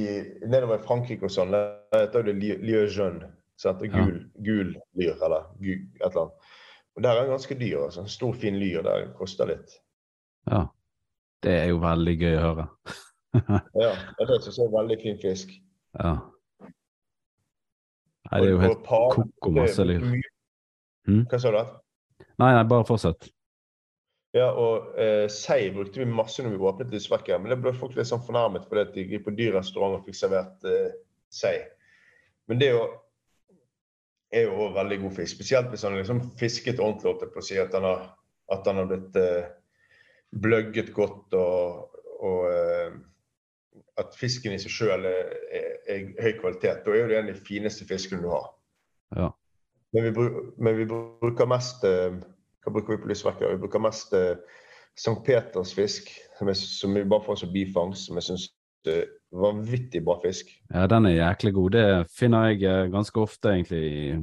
nedover i Frankrike og sånn, der heter det li- lieu jaune. Sant? Og gul, gul lyr, eller gul, et eller annet. Og der er den ganske dyr. altså. En stor, fin lyr der koster litt. Ja. Det er jo veldig gøy å høre. Ja, Det syns jeg er veldig fin fisk. Ja. Nei, det er jo helt koko masse lyr. mye- Mm. Hva sa du? Nei, nei, bare fortsett. Ja, og eh, sei brukte vi masse når vi åpnet lysverket, men det ble folk litt sånn fornærmet fordi at de gikk på dyr restaurant og fikk servert eh, sei. Men det er jo, er jo også veldig god fisk, spesielt hvis han liksom fisket ordentlig, holdt jeg på å si, at han har, at han har blitt eh, bløgget godt og, og eh, at fisken i seg sjøl er, er, er høy kvalitet. Da er det en av de fineste fiskene du har. Ja. Men vi, men vi bruker mest eh, Hva bruker vi på lysverker? Vi bruker mest eh, St. Peters fisk, som, er, som vi bare får som bifangst, som jeg syns er vanvittig bra fisk. ja, den er jæklig god. Det finner jeg ganske ofte, egentlig,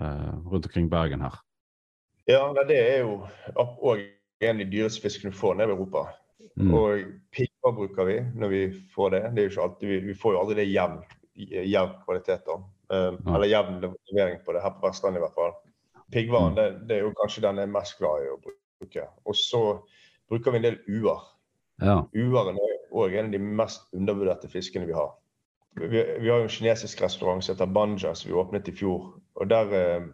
rundt omkring Bergen her. Ja, det er jo òg en av de dyreste fiskene du får nede i Europa. Mm. Og pigger bruker vi når vi får det. det er jo ikke alltid, vi, vi får jo aldri det jevn, jevn kvalitet. da. Um, Ja. Eller jevn levering på det, her på Vestlandet i hvert fall. Piggvaren det, det er jo kanskje den jeg er mest glad i å bruke. Og så bruker vi en del uer. Ja. Ueren er òg en av de mest undervurderte fiskene vi har. Vi, vi har jo en kinesisk restaurant som heter Banja, som vi åpnet i fjor. Og der, eh,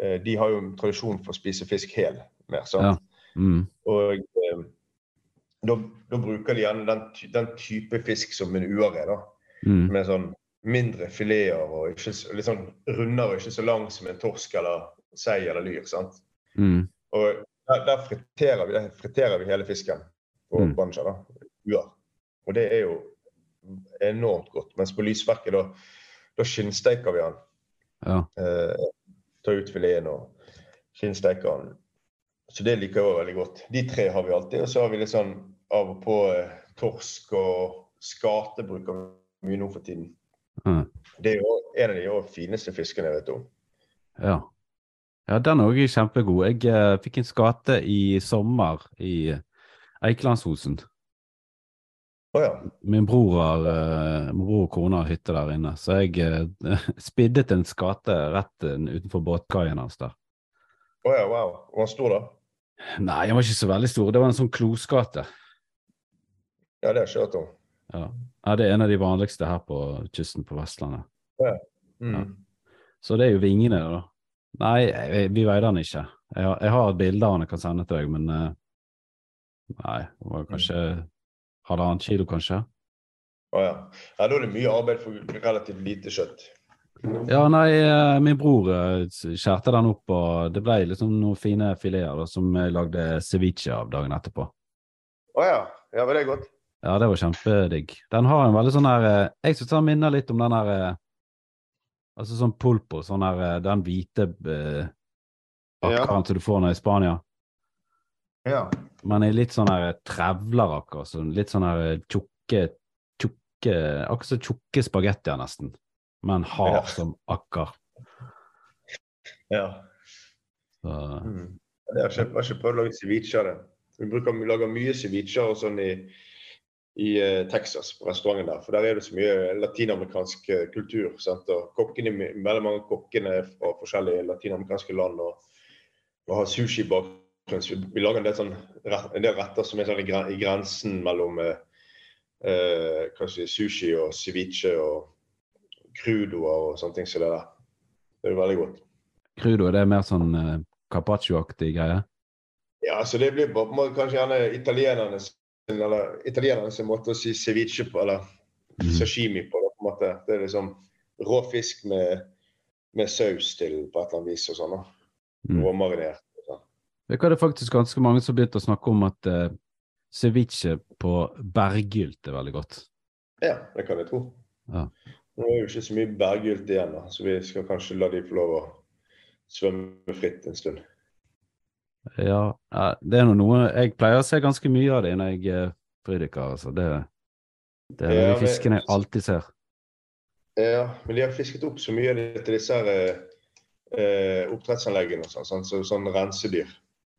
eh, De har jo en tradisjon for å spise fisk hel. mer, sant? Ja. Mm. Og eh, da, da bruker de gjerne den, den type fisk som en uare, da, Mm. Med sånn mindre fileter og ikke, litt sånn rundere og ikke så lang som en torsk eller sei eller lyr. sant? Mm. Og der, der friterer, vi, der friterer vi hele fisken på Mm. banja. da, Uer. Og det er jo enormt godt. Mens på lysverket, da, da skinnsteiker vi den. Ja. Eh, tar ut fileten og skinnsteiker den. Så det liker jeg òg veldig godt. De tre har vi alltid. Og så har vi litt sånn av og på eh, torsk og skate bruker vi mye nå for tiden. Mm. Det er jo en av de fineste fiskene jeg vet om. Ja. ja, den er òg kjempegod. Jeg eh, fikk en skate i sommer i Eikelandsosen. Oh, ja. Min bror har eh, min bror og kone har hytte der inne, så jeg eh, spiddet en skate rett eh, utenfor båtkaien hans der. Å ja, wow. Var han stor, da? Nei, den var ikke så veldig stor. Det var en sånn kloskate. Ja, det har jeg hørt om. Ja. ja, det er en av de vanligste her på kysten på Vestlandet. Mm. Ja. Så det er jo vingene, da. Nei, jeg, vi veide den ikke. Jeg har, jeg har et bilde av den jeg kan sende til deg, men eh, Nei, det var kanskje halvannen kilo, kanskje. Å ja. ja. Da er det mye arbeid for relativt lite kjøtt. Ja, nei, eh, min bror eh, skjærte den opp, og det ble liksom noen fine fileter da, som jeg lagde ceviche av dagen etterpå. Å ja. Ja, var det godt? Ja, det var kjempedigg. Den har en veldig sånn her eh, Jeg syns den minner litt om den her Altså sånn pulpo, sånn her den hvite eh, akkaren som du får nede i Spania. Ja. Men i litt sånn her trevlerakker, så litt sånn her tjukke, tjukke Akkurat som tjukke spagettier, nesten. Men hard Ja. som akker. ja. Så, Mm. Jeg har ikke, jeg har ikke prøvd å lage ceviche av det. Vi bruker vi lager mye ceviche og sånn i, i eh, Texas, på restauranten der. For der er det så mye latinamerikansk eh, kultur. Sant? Og kokkene, veldig mange av kokkene er fra forskjellige latinamerikanske land og, og har sushi-bakgrunn. Vi, vi lager en del, sånn, en del retter som er sånn i, grensen mellom eh, eh, sushi og ceviche og crudoer og sånne ting som det der. Det er jo veldig godt. Crudo, det er mer sånn uh, carpaccio-aktig greie? Ja, så det blir på en måte kanskje gjerne italienernes eller italienernes måte å si ceviche på, eller mm. sashimi på. Da, på en måte. Det er liksom rå fisk med, med saus til på et eller annet vis og sånn. Mm. Råmarinert. sånn. Det er faktisk ganske mange som begynte å snakke om at uh, ceviche på berggylt er veldig godt. Ja, det kan jeg tro. Ja. Nå er jo ikke så mye berggylt igjen, da, så vi skal kanskje la de få lov å svømme fritt en stund. Ja, det er nå noe Jeg pleier å se ganske mye av det når jeg fridykker. Altså. Det, det er Ja, de fiskene jeg alltid ser. Ja, men de har fisket opp så mye av det til disse her, eh, oppdrettsanleggene og sånn, sånn, så, sånn rensedyr.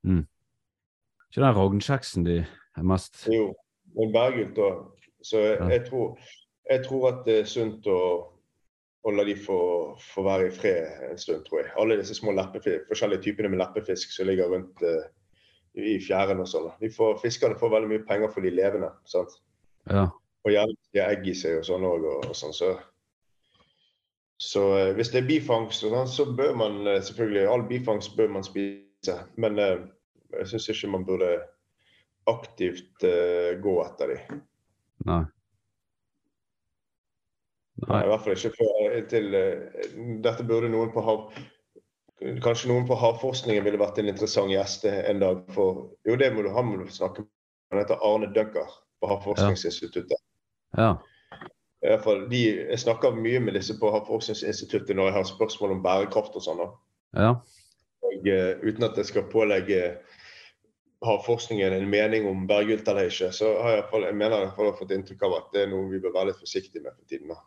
Ikke den rognkjeksen de er mest Jo, men berggylt òg. Så jeg, Ja. jeg, tror, jeg tror at det er sunt å, å la de få, få være i fred en stund, tror jeg. Alle disse små forskjellige typene med leppefisk som ligger rundt uh, i fjæren og sånn. Fiskerne får veldig mye penger for de levende. sant? Ja. Og gjerne de har egg i seg og sånn òg. Og, og sånn, så så uh, hvis det er bifangst, sånn, så bør man uh, selvfølgelig All bifangst bør man spise. Men jeg syns ikke man burde aktivt gå etter dem. Nei. Nei. I hvert fall ikke før til eh, Dette burde noen på hav... Kanskje noen på havforskningen ville vært en interessant gjest en dag. For jo, det må du, han må du snakke med. Han heter Arne Dunker på Havforskningsinstituttet. Ja. I hvert fall, de, jeg snakker mye med disse på Havforskningsinstituttet når jeg har spørsmål om bærekraft og sånn. Ja. Og, uh, uten at jeg skal pålegge havforskningen en mening om berggylt eller ikke, så har jeg, i hvert fall- jeg mener jeg har fått inntrykk av at det er noe vi bør være litt forsiktige med for tiden. da.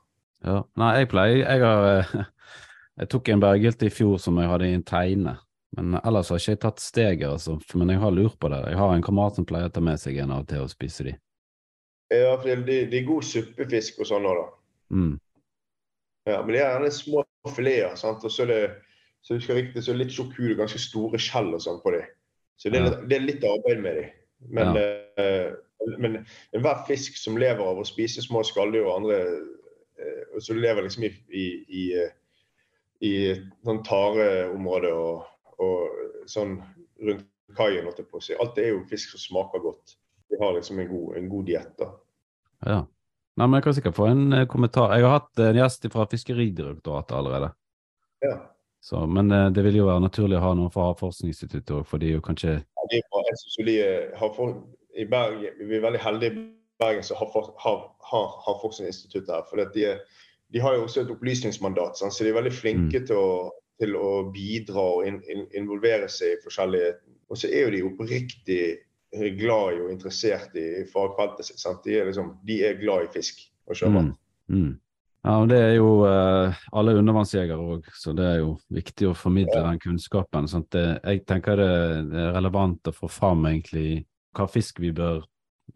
Ja. Nei, jeg pleier Jeg har eh, Jeg tok en berggylte i fjor som jeg hadde i en teine. Men ellers har ikke jeg tatt steget, altså. Men jeg har lurt på det. Jeg har en kamerat som pleier å ta med seg en av og til og spise de. Ja, for det, det, er god suppefisk og sånn òg, da. Mm. Ja, men de er gjerne små fileter. sant? Og så er det så jeg riktig, så er det litt sjokul og ganske store skjell og sånn på dem. Så det er, Ja. litt, det er litt arbeid med dem. Men, eh, men enhver fisk som lever av å spise små skalldyr og andre eh, og som lever liksom i, i, i, eh, i sånn tareområde og, og sånn rundt kaien. Alt er jo fisk som smaker godt. Vi har liksom en god, en god diett. Ja. Nei, men jeg kan sikkert få en eh, kommentar. Jeg har hatt en gjest fra Fiskeridirektoratet allerede. Ja. Så, men det vil jo være naturlig å ha noen fra Havforskningsinstituttet òg, for de er jo kanskje Ja, de, er bra. jeg synes jo de har for, i Bergen, Vi er veldig heldige Bergen som har, har, har Havforskningsinstituttet her. For de, de har jo også et opplysningsmandat, sant? så de er veldig flinke til, å, til å bidra og in, in, involvere seg i forskjellige Og så er jo de oppriktig glad i og interessert i fagfeltet sitt. Sant? De, er liksom, de er glad i fisk og sjømat. Mm. Mm. Ja, og det er jo eh, alle undervannsjegere òg, så det er jo viktig å formidle den kunnskapen. Sånn det, jeg tenker det er relevant å få fram egentlig hva fisk vi bør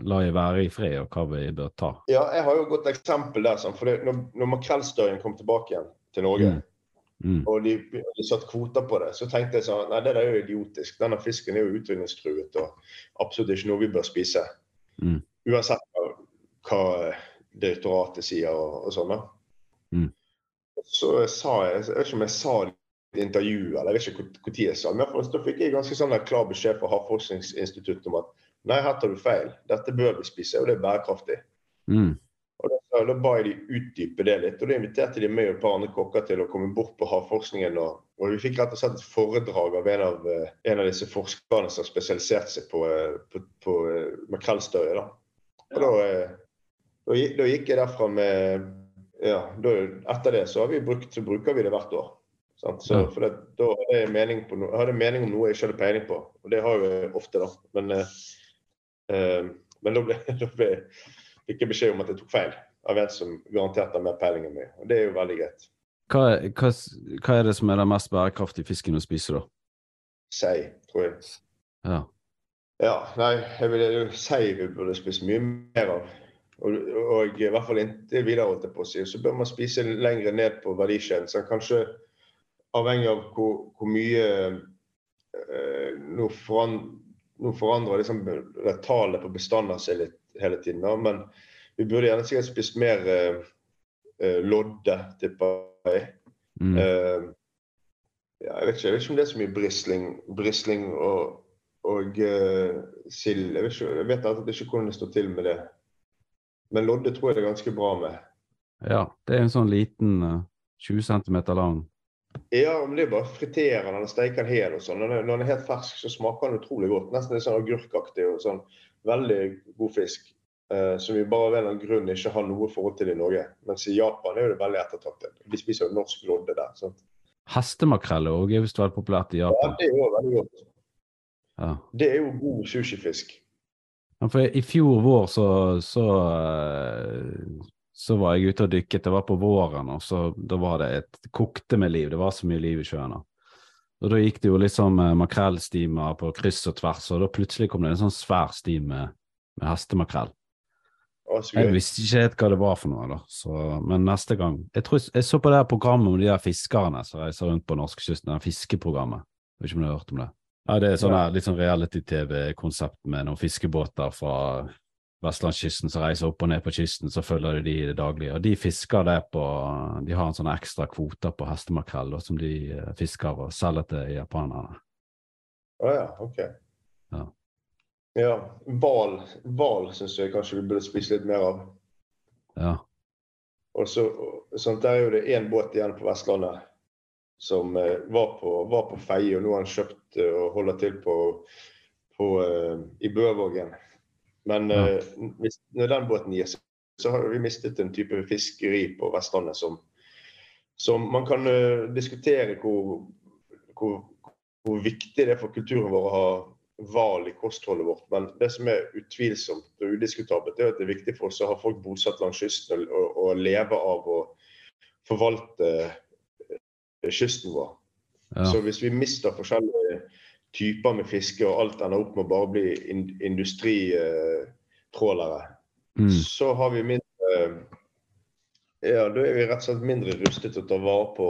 la jeg være i fred, og hva vi bør ta. Ja, jeg har jo et godt eksempel der. For det, når, når makrellstørjen kom tilbake igjen til Norge, Mm. Mm. og de, de satt kvoter på det, så tenkte jeg sånn Nei, det der er jo idiotisk. Denne fisken er jo utvinningstruet og absolutt ikke noe vi bør spise. Mm. Uansett hva, hva direktoratet sier og, og sånn. da. Mm. Så sa jeg Jeg vet ikke om jeg sa det i intervju, eller jeg vet ikke hvor- tid jeg sa det, men da fikk jeg ganske sånn klar beskjed fra Havforskningsinstituttet om at nei, her tar du feil. Dette bør vi spise, og det er bærekraftig. Mm. Og da, da ba jeg de utdype det litt, og da inviterte de meg og et par andre kokker til å komme bort på havforskningen. Og, og vi fikk rett og slett et foredrag av en av, eh, en av disse forskerne som spesialiserte seg på, eh, på, på makrellstørje. Da. Og da, eh, da, da gikk jeg derfra med ja, Etter det så, har vi brukt, så bruker vi det hvert år. Sant? Så, for det, da hadde jeg, mening på hadde mening om noe jeg ikke hadde peiling på. Og det har jeg ofte, da. Men, eh, eh, men da, ble, da ble, fikk jeg beskjed om at jeg tok feil av en som garantert har mer peiling enn meg. Og det er jo veldig greit. Hva, hva, hva er det som er den mest bærekraftige fisken å spise, da? Sei, tror jeg. Ja. Ja, nei, jeg vil jo sei vi burde spise mye mer av. Og, og i hvert fall inntil videre, holdt jeg på å si. Så bør man spise lenger ned på verdikjeden. Så kanskje avhengig av hvor, hvor mye eh, nå, foran, nå forandrer liksom tallet på bestander seg litt hele tiden. Da. Men vi burde gjerne sikkert spist mer eh, eh, lodde, tipper jeg. Mm. Eh, ja, jeg, vet ikke, jeg vet ikke om det er så mye brisling, brisling og, og eh, sild. Jeg vet, ikke, jeg vet at det ikke hvordan det står til med det. Men lodde tror jeg det er ganske bra med. ja. Det er en sånn liten eh, 20 cm lang Ja, men det er bare å fritere den og steke den hel. og sånn. Når den, er helt fersk, så smaker den utrolig godt. Nesten litt sånn agurkaktig og sånn. Veldig god fisk. eh, som vi bare av en eller annen grunn ikke har noe forhold til i Norge. Mens i Japan er det veldig ettertraktet. De spiser jo norsk lodde der. sant? Hestemakrell er også visst veldig populært i Japan. Ja, det er jo veldig godt. Ja. Det er jo god sushifisk. Ja, for I fjor vår så, så, eh, så var jeg ute og dykket. Det var på våren, og så, da var det et kokte med liv. Det var så mye liv i sjøen. da. Og Da gikk det jo liksom eh, makrellstimer på kryss og tvers, og da plutselig kom det en sånn svær stim med, med hestemakrell. Jeg visste ikke helt hva det var for noe, da. Så, men neste gang Jeg tror jeg så på det her programmet om de der fiskerne som reiser rundt på norskekysten, det fiskeprogrammet. Jeg vet ikke om du har hørt om det? Ja, Det er sånn her, litt sånn reality-TV-konsept med noen fiskebåter fra vestlandskysten som reiser opp og ned på kysten, så følger de de i det daglige. Og de fisker det på De har en sånn ekstra kvote på hestemakrell som de eh, fisker og selger til japanerne. Å ja, OK. Ja. Ja, Hval hval syns jeg kanskje vi burde spise litt mer av. Ja. Og så, sånn, Der er jo det én båt igjen på Vestlandet som eh, var, på, var på Feie, og nå har han kjøpt eh, og holder til på, på i Bøvågen. Men Ja. eh, når den båten gir seg, så har vi mistet en type fiskeri på Vestlandet som, som man kan uh, diskutere hvor, hvor, hvor, viktig det er for kulturen vår å ha hval i kostholdet vårt. Men det som er utvilsomt og udiskutabelt, er at det er viktig for oss å ha folk bosatt langs kysten og, og leve av å forvalte kysten vår. Ja. Så hvis vi mister forskjellige typer med fiske, og alt ender opp med å bare bli industritrålere, mm. så har vi mindre Ja, da er vi rett og slett mindre rustet til å ta vare på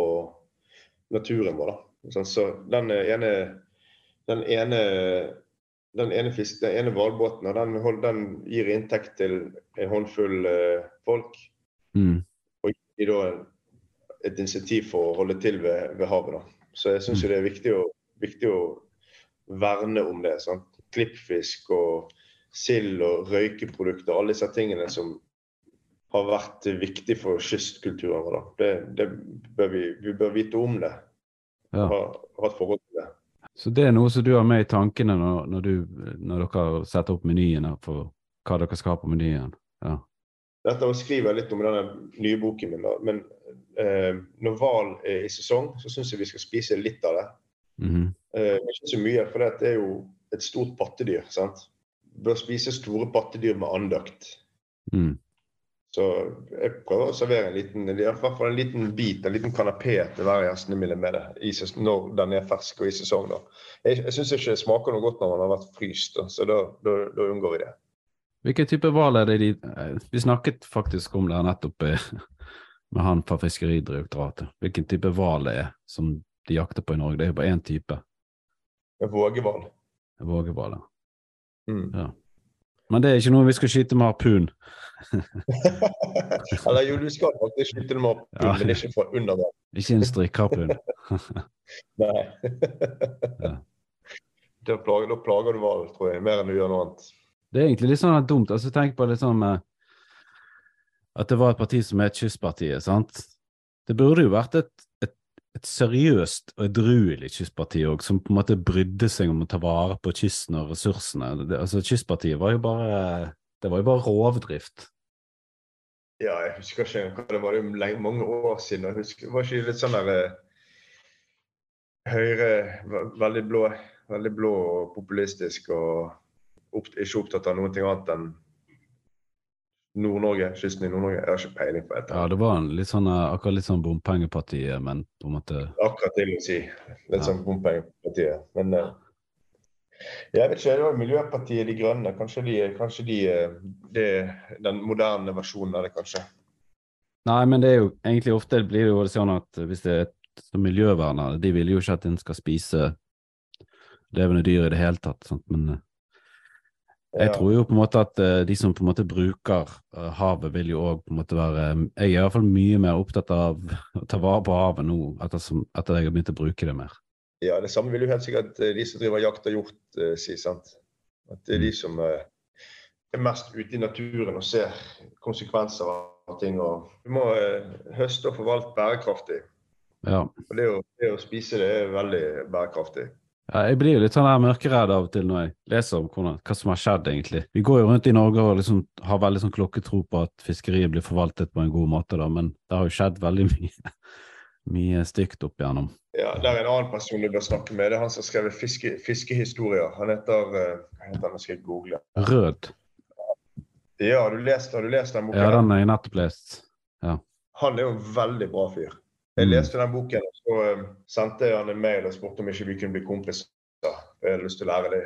naturen vår. da. Så den ene den ene den ene, fisk, den ene hvalbåten den, den, gir inntekt til en håndfull uh, folk. Mm. Og gir da et insentiv for å holde til ved, ved havet. da. Så jeg syns mm. det er viktig å, viktig å, verne om det. Sant? Klippfisk og sild og røykeprodukter, alle disse tingene som har vært viktig for kystkulturen vår. Det, det bør vi, vi, bør vite om det. Ja. Ha, ha et forhold til det. Så det er noe som du har med i tankene når, når, du, når dere setter opp menyene for hva dere skal ha på menyen? Ja. Dette skriver jeg litt om i denne nye boken min. Da. Men eh, når hval er i sesong, så syns jeg vi skal spise litt av det. Mm -hmm. Eh, ikke så mye, for det er jo et stort pattedyr. sant? Bør spise store pattedyr med andakt. Mm. Så jeg prøver å servere en liten i hvert fall en liten bit, en liten kanapé til hver gjestene mine med det i, når den er fersk og i sesong. da. Jeg, jeg syns ikke det smaker noe godt når man har vært fryst, da, så da, da, da unngår vi det. Hvilken type hval er det de Vi snakket faktisk om det her nettopp eh, med han fra Fiskeridirektoratet. Hvilken type hval det er som de jakter på i Norge. Det er jo bare én type. Vågehval. Vågehval, ja. Mm. ja. Men det er ikke noe vi skal skyte med harpun? Eller jo, du skal faktisk skyte med harpun, ja. men ikke fra under vann. ikke en strikkharpun. Nei. ja. Da plager, da plager du hval, tror jeg, mer enn du gjør noe annet. Det er egentlig litt sånn dumt. altså Tenk på litt sånn at det var et parti som het Kystpartiet. sant? Det burde jo vært et, et, et seriøst og edruelig kystparti òg, som på en måte brydde seg om å ta vare på kysten og ressursene. Det, altså Kystpartiet var jo bare det var jo bare rovdrift. Ja, jeg husker ikke hva det var. Det var mange år siden. Jeg husker, var ikke litt sånn der eh, Høyre, veldig blå, veldig blå og populistisk og opp, ikke opptatt av noe annet enn Nord-Norge, kysten i Nord-Norge. Jeg har ikke peiling på det. Ja, det var en litt sånn, eh, akkurat litt sånn bompengepartiet, men på en måte Akkurat det vil si. Litt ja. sånn bompengepartiet. Men uh, jeg vet ikke, det var Miljøpartiet De Grønne. Kanskje, de, kanskje de, eh, det den moderne versjonen av det, kanskje. Nei, men det er jo egentlig ofte blir det jo sånn at hvis det er et miljøvernere, de vil jo ikke at en skal spise levende dyr i det hele tatt. Sant? Men jeg tror jo på en måte at uh, de som på en måte bruker uh, havet, vil jo òg på en måte være Jeg er i hvert fall mye mer opptatt av å ta vare på havet nå etter, at jeg har begynt å bruke det mer. Ja, det samme vil jo helt sikkert de som driver jakt og hjort, si. sant? At det er de mm. som er mest ute i naturen og ser konsekvenser av ting. og Du må høste og forvalte bærekraftig. Ja. Og det å, det å spise det er veldig bærekraftig. Ja, jeg blir jo litt sånn her mørkeredd av og til når jeg leser om hvordan, hva som har skjedd, egentlig. Vi går jo rundt i Norge og liksom har veldig sånn klokketro på at fiskeriet blir forvaltet på en god måte, da, men det har jo skjedd veldig mye, mye stygt opp igjennom. Ja, det er en annen person du bør snakke med. Det er han som har skrevet fiske, fiskehistorier. Han heter uh, Hva heter han? skal jeg google. Rød. Ja, har du lest, har du lest den boken? Ja, den har jeg nettopp lest. Ja. Han er jo en veldig bra fyr. Jeg mm. leste den boken, og så um, sendte jeg han en mail og spurte om ikke vi kunne bli kompiser. Jeg hadde lyst til å lære,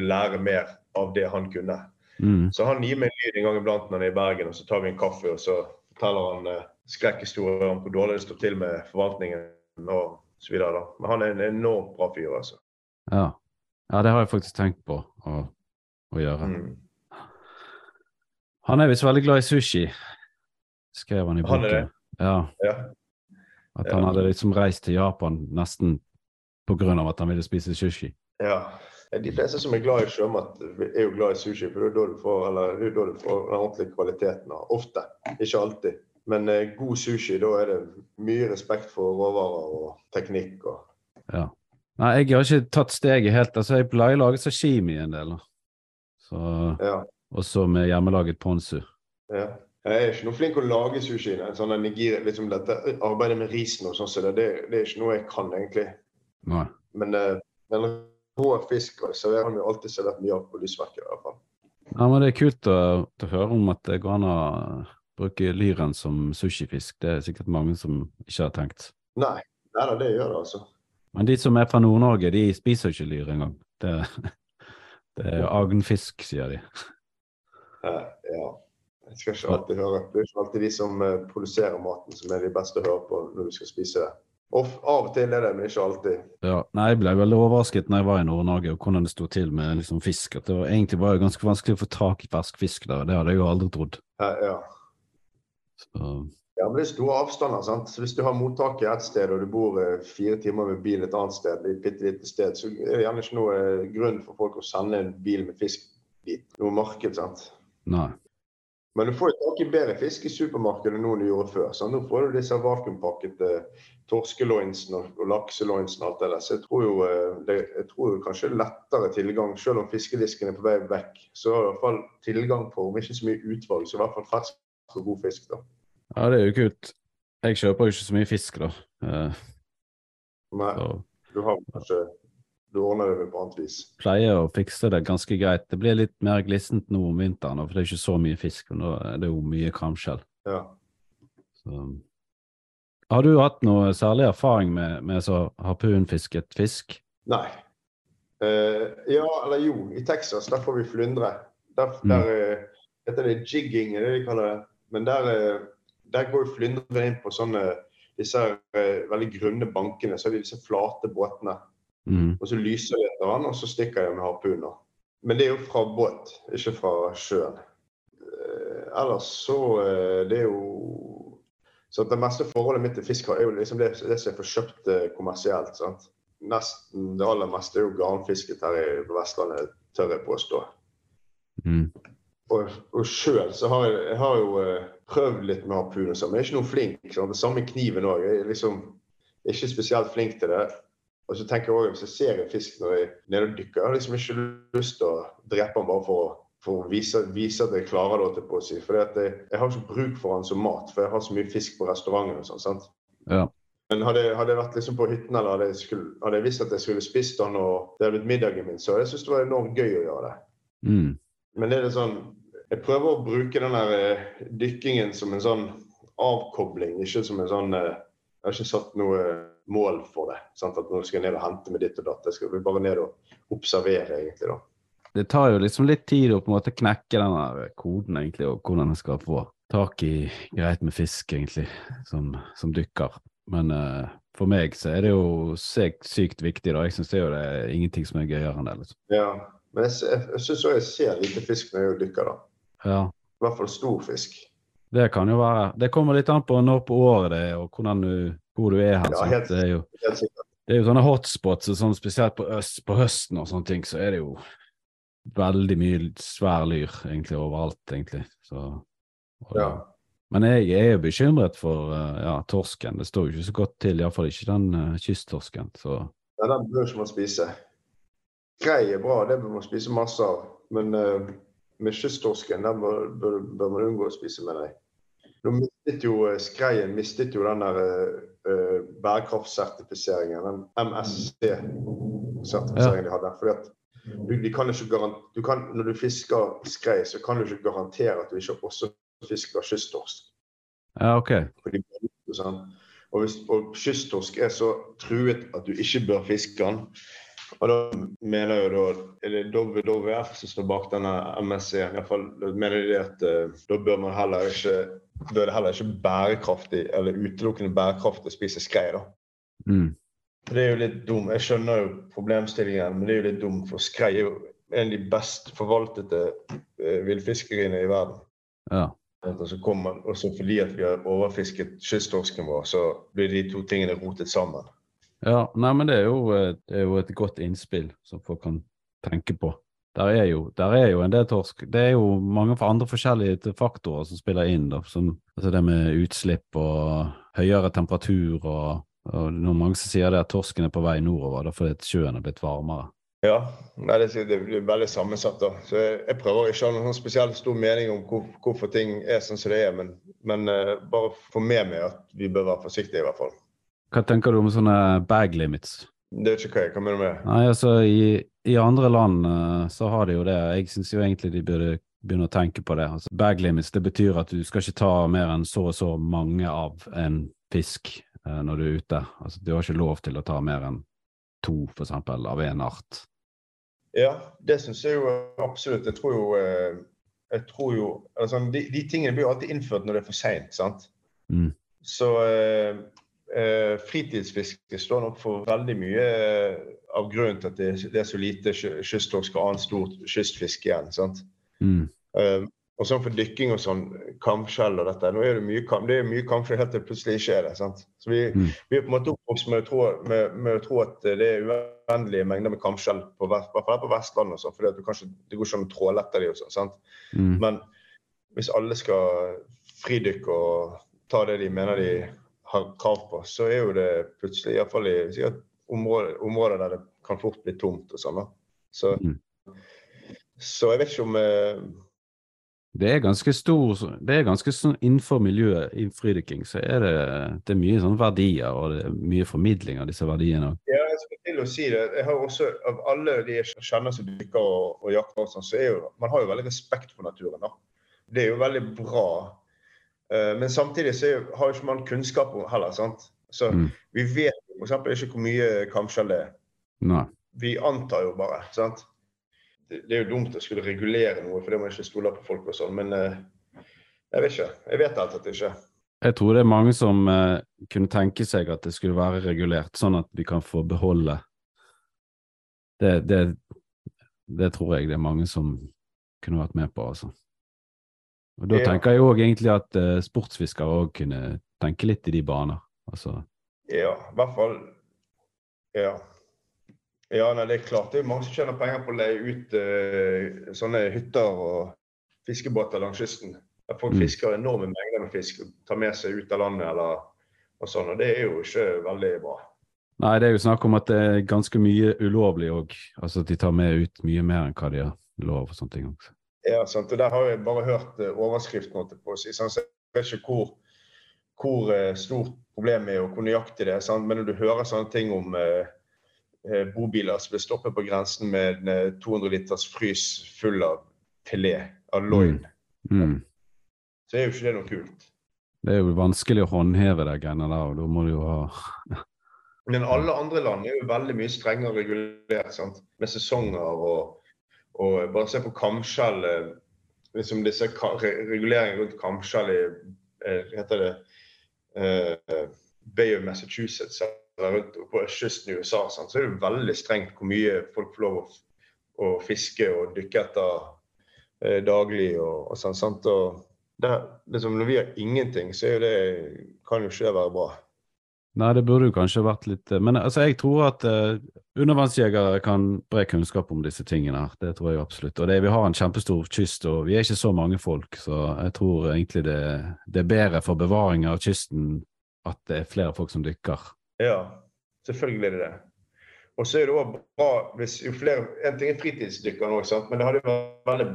lære mer av det han kunne. Mm. Så han gir meg en lyd en gang iblant når han er i Bergen, og så tar vi en kaffe, og så forteller han uh, skrekkhistorier om hvor dårlig det står til med forvaltningen og så videre. Da. Men han er en enormt bra fyr, altså. Ja. ja det har jeg faktisk tenkt på å, å gjøre. Mm. Han er visst veldig glad i sushi, skrev han i boken. Han er det? Ja. ja. At han hadde liksom reist til Japan nesten pga. at han ville spise sushi. Ja. De fleste som er glad i sjømat, er jo glad i sushi. For det er da du får, eller, det er da du får den ordentlige kvaliteten. Ofte. Ikke alltid. Men eh, god sushi, da er det mye respekt for råvarer og teknikk. Og... Ja. Nei, jeg har ikke tatt steget helt. Altså, jeg pleier å lage sashimi en del. Så, ja. Også med hjemmelaget ponzu. Ja. Jeg er ikke noe flink å lage sushi. Sånn nigiri, liksom dette Arbeidet med risen og sånn, så det, det, er ikke noe jeg kan, egentlig. Nei. Men, uh, rå fisk serverer vi alltid servert mye av på lysverket. i hvert fall. Ja, men Det er kult å, å høre om at det går an å bruke lyren som sushifisk. Det er sikkert mange som ikke har tenkt. Nei, Nei da, det gjør det, altså. Men de som er fra Nord-Norge, de spiser ikke lyr engang. Det, det er agnfisk, sier de. Ja. Jeg skal ikke alltid høre. Det er ikke alltid de som eh, produserer maten som er de beste å høre på når du skal spise det. Og av og til er det, men ikke alltid. Ja, nei, Jeg ble veldig overrasket når jeg var i Nord-Norge og hvordan det sto til med liksom, fisk. At det var, egentlig var det ganske vanskelig å få tak i fersk fisk der. Det hadde jeg jo aldri trodd. Ja, ja. Så. ja men det er store avstander. sant? Så Hvis du har mottaket et sted og du bor eh, fire timer med bil et annet sted, i et bitte lite sted, så er det gjerne ikke noe eh, grunn for folk å sende en bil med fisk dit. Noe marked, sant. Nei. Men du får jo tak i bedre fisk i supermarkedet nå enn du gjorde før. Så nå får du disse vakuumpakkede torskeloinsen og, og lakseloinsen og alt det der. Så jeg tror jo eh, det, jeg tror kanskje lettere tilgang, selv om fiskedisken er på vei vekk. Så har du i hvert fall tilgang på, om ikke så mye utvalg, så i hvert fall fersk og god fisk. da. Ja, det er jo kult. Jeg kjøper jo ikke så mye fisk, da. Uh, Nei, så. du har kanskje du ordner det på annet vis. Pleier å fikse det ganske greit. Det blir litt mer glissent nå om vinteren, for det er ikke så mye fisk. Men Nå er det jo mye kramskjell. Ja. Så. Har du hatt noe særlig erfaring med, med så harpunfisket fisk? Nei. Uh, ja, eller jo. I Texas der får vi flyndre. Der, mm. der uh, heter det jigging, er det de kaller det. Men der, uh, der går flyndre inn på sånne disse veldig grunne bankene. Så har vi disse flate båtene. Mm. Og så lyser jeg etter han, og så stikker jeg med harpuner. Men det er jo fra båt, ikke fra sjøen. Eh, ellers så uh, Det er jo Så det meste forholdet mitt til fisk er jo liksom det, det som jeg får kjøpt uh, kommersielt. sant? Nesten det aller meste er jo garnfisket her i Vestlandet, tør jeg påstå. Mm. Og, og sjøl så har jeg, jeg har jo prøvd litt med harpun, men jeg er ikke noe flink. Sant? Det samme kniven òg. Jeg er liksom ikke spesielt flink til det. Og så tenker jeg også, Hvis jeg ser en fisk når jeg nede og dykker, jeg har liksom ikke lyst til å drepe den bare for, for å vise, vise, at jeg klarer det. på å si. For jeg, jeg, har ikke bruk for den som mat, for jeg har så mye fisk på restauranten. og sånn, sant? Ja. Men hadde, hadde, jeg vært liksom på hytten eller hadde jeg, skulle, hadde jeg, visst at jeg skulle spist den, og det hadde blitt middagen min, så jeg synes det var enormt gøy å gjøre det. Mm. Men det er det sånn Jeg prøver å bruke den der eh, dykkingen som en sånn avkobling, ikke som en sånn eh, Jeg har ikke satt noe mål for det. Sant? At nå skal jeg ned og hente med ditt og datt. Jeg skal bare ned og observere, egentlig. da. Det tar jo liksom litt tid å på en måte knekke den koden, egentlig, og hvordan en skal få tak i greit med fisk, egentlig, som, som dykker. Men uh, for meg så er det jo sykt viktig, da. Jeg syns det det er ingenting som er gøyere enn det. liksom. Ja, men jeg, jeg, jeg syns òg jeg ser lite fisk når jeg dykker, da. Ja. I hvert fall stor fisk. Det kan jo være. Det kommer litt an på når på året det er, og hvordan du hvor du er hen. Ja, helt, det, er jo, det er jo sånne hotspots, sånn, spesielt på, øst, på, høsten og sånne ting, så er det jo veldig mye svær lyr egentlig overalt, egentlig. Så, og, ja. Men jeg er jo bekymret for uh, ja, torsken. Det står jo ikke så godt til, iallfall ikke den uh, kysttorsken. Så. Ja, den bør man spise. Grei er bra, det bør man spise masse av. Men uh, med kysttorsken den bør, bør, bør, man unngå å spise, mener jeg. Nå mistet jo Skreien mistet jo den der uh, bærekraftsertifiseringen, den MSC-sertifiseringen ja. de hadde. Fordi at du, de kan ikke du kan, Når du fisker skrei, så kan du ikke garantere at du ikke også fisker kysttorsk. Ja, ok. Fordi, sånn. og, hvis, og kysttorsk er så truet at du ikke bør fiske den. Og da mener jo da er det WWF som står bak denne MSC-en. Iallfall mener de at uh, da bør man heller ikke da er det heller ikke bærekraftig eller utelukkende bærekraftig å spise skrei. da. Mm. Det er jo litt dum. Jeg skjønner jo problemstillingen, men det er jo litt dum, for skrei er jo en av de best forvaltede uh, villfiskeriene i verden. Ja. Og så kommer, også fordi at vi har overfisket kysttorsken vår, så blir de to tingene rotet sammen. Ja, nei, men det er, jo, eh, det er jo et godt innspill som folk kan tenke på. Der er, jo, der er jo en del torsk. Det er jo mange andre forskjellige faktorer som spiller inn. Da, som altså det med utslipp og høyere temperatur og, og når mange sier det at torsken er på vei nordover da fordi sjøen er blitt varmere. Ja, Nei, det, det blir veldig sammensatt. da. Så Jeg, jeg prøver ikke å ha noen spesielt stor mening om hvor, hvorfor ting er sånn som det er, men, men uh, bare få med meg at vi bør være forsiktige, i hvert fall. Hva tenker du om sånne bag limits? Det vet ikke hva jeg kan mene med det. Nei, altså i, i andre land uh, så har de jo det. Jeg syns jo egentlig de burde begynne å tenke på det. Altså, bag limits det betyr at du skal ikke ta mer enn så og så mange av en fisk uh, når du er ute. Altså Du har ikke lov til å ta mer enn to, for eksempel, av én art. Ja, det syns jeg jo absolutt. Jeg tror jo, eh, jeg tror jo altså, de, de, tingene blir jo alltid innført når det er for seint. Mm. Så eh, fritidsfiske står nok for veldig mye eh, av grunnen til at det, det er så lite kysttorsk og annet stort kystfiske igjen. sant? Mm. Um, og sånn for dykking og sånn, kamskjell og dette Nå er det mye, det er mye kamskjell helt til plutselig ikke er det. sant? Så Vi, mm. vi er på en måte oppvokst med, med, med, å tro at det er uendelige mengder med kamskjell på, på Vestlandet. og sånn, for det, kanskje, det går ikke an å tråle etter dem. sant? Mm. Men hvis alle skal fridykke og ta det de mener de har krav på, så er jo det plutselig iallfall i sikkert områder, områder der det kan fort bli tomt og sånn. Så, mm. så jeg vet ikke om eh, det er ganske stor det er ganske sånn Innenfor miljøet i fridykking så er det, det er mye sånn verdier og det er mye formidling av disse verdiene. Ja, jeg skal til å si det. Jeg har også, Av alle de jeg kjenner som dykker og, og jakter, og sånn, så er jo, man har jo veldig respekt for naturen. da. Det er jo veldig bra. Uh, men samtidig så har jo ikke man kunnskap heller. sant? Så mm. Vi vet f.eks. ikke hvor mye kamskjell det er. Nei. Vi antar jo bare. sant? det er jo dumt å skulle regulere noe fordi man ikke stoler på folk og sånn, men eh, jeg vet ikke. Jeg vet alt at det ikke Jeg tror det er mange som eh, kunne tenke seg at det skulle være regulert, sånn at vi kan få beholde det, det, det tror jeg det er mange som kunne vært med på, altså. Og Da tenker jeg òg egentlig at uh, sportsfiskere òg kunne tenke litt i de baner. Altså. Ja, i hvert fall Ja. Ja, nei, det er klart. Det er mange som tjener penger på å leie ut uh, sånne hytter og fiskebåter langs kysten. Der folk mm. fisker enorme mengder med fisk og tar med seg ut av landet eller og sånn. Og det er jo ikke veldig bra. Nei, det er jo snakk om at det er ganske mye ulovlig òg. Altså at de tar med ut mye mer enn hva de har lov og sånne ting også. Ja, sant. Og der har jeg bare hørt uh, overskriften, på å si. sant? så jeg vet ikke hvor, hvor uh, stort problemet er og hvor nøyaktig det er. Sant? Men når du hører sånne ting om uh, Eh, bobiler som blir stoppet på grensen med en 200 eh, liters frys full av filet av loin. Mm. Mm. Så er jo ikke det noe kult. Det er jo vanskelig å håndheve de greiene der, og da må du jo ha Men alle andre land er jo veldig mye strengere regulert, sant? med sesonger og, og Bare se på kamskjell. Eh, liksom disse reguleringene rundt kamskjell i heter det, uh, Bay of Massachusetts rundt på østkysten i USA, sant, så er det veldig strengt hvor mye folk får lov å, å fiske og dykke etter eh, daglig. og, og sånn, sant, og det, liksom, Når vi har ingenting, så det, kan jo ikke det være bra. Nei, det burde jo kanskje vært litt eh, Men altså, jeg tror at uh, undervannsjegere kan bre kunnskap om disse tingene. her, Det tror jeg absolutt. Og det, Vi har en kjempestor kyst, og vi er ikke så mange folk, så jeg tror egentlig det, det er bedre for bevaring av kysten at det er flere folk som dykker. Ja, selvfølgelig er det det. Og så er det òg bra hvis jo flere En ting er fritidsdykker nå, men det hadde, veldig,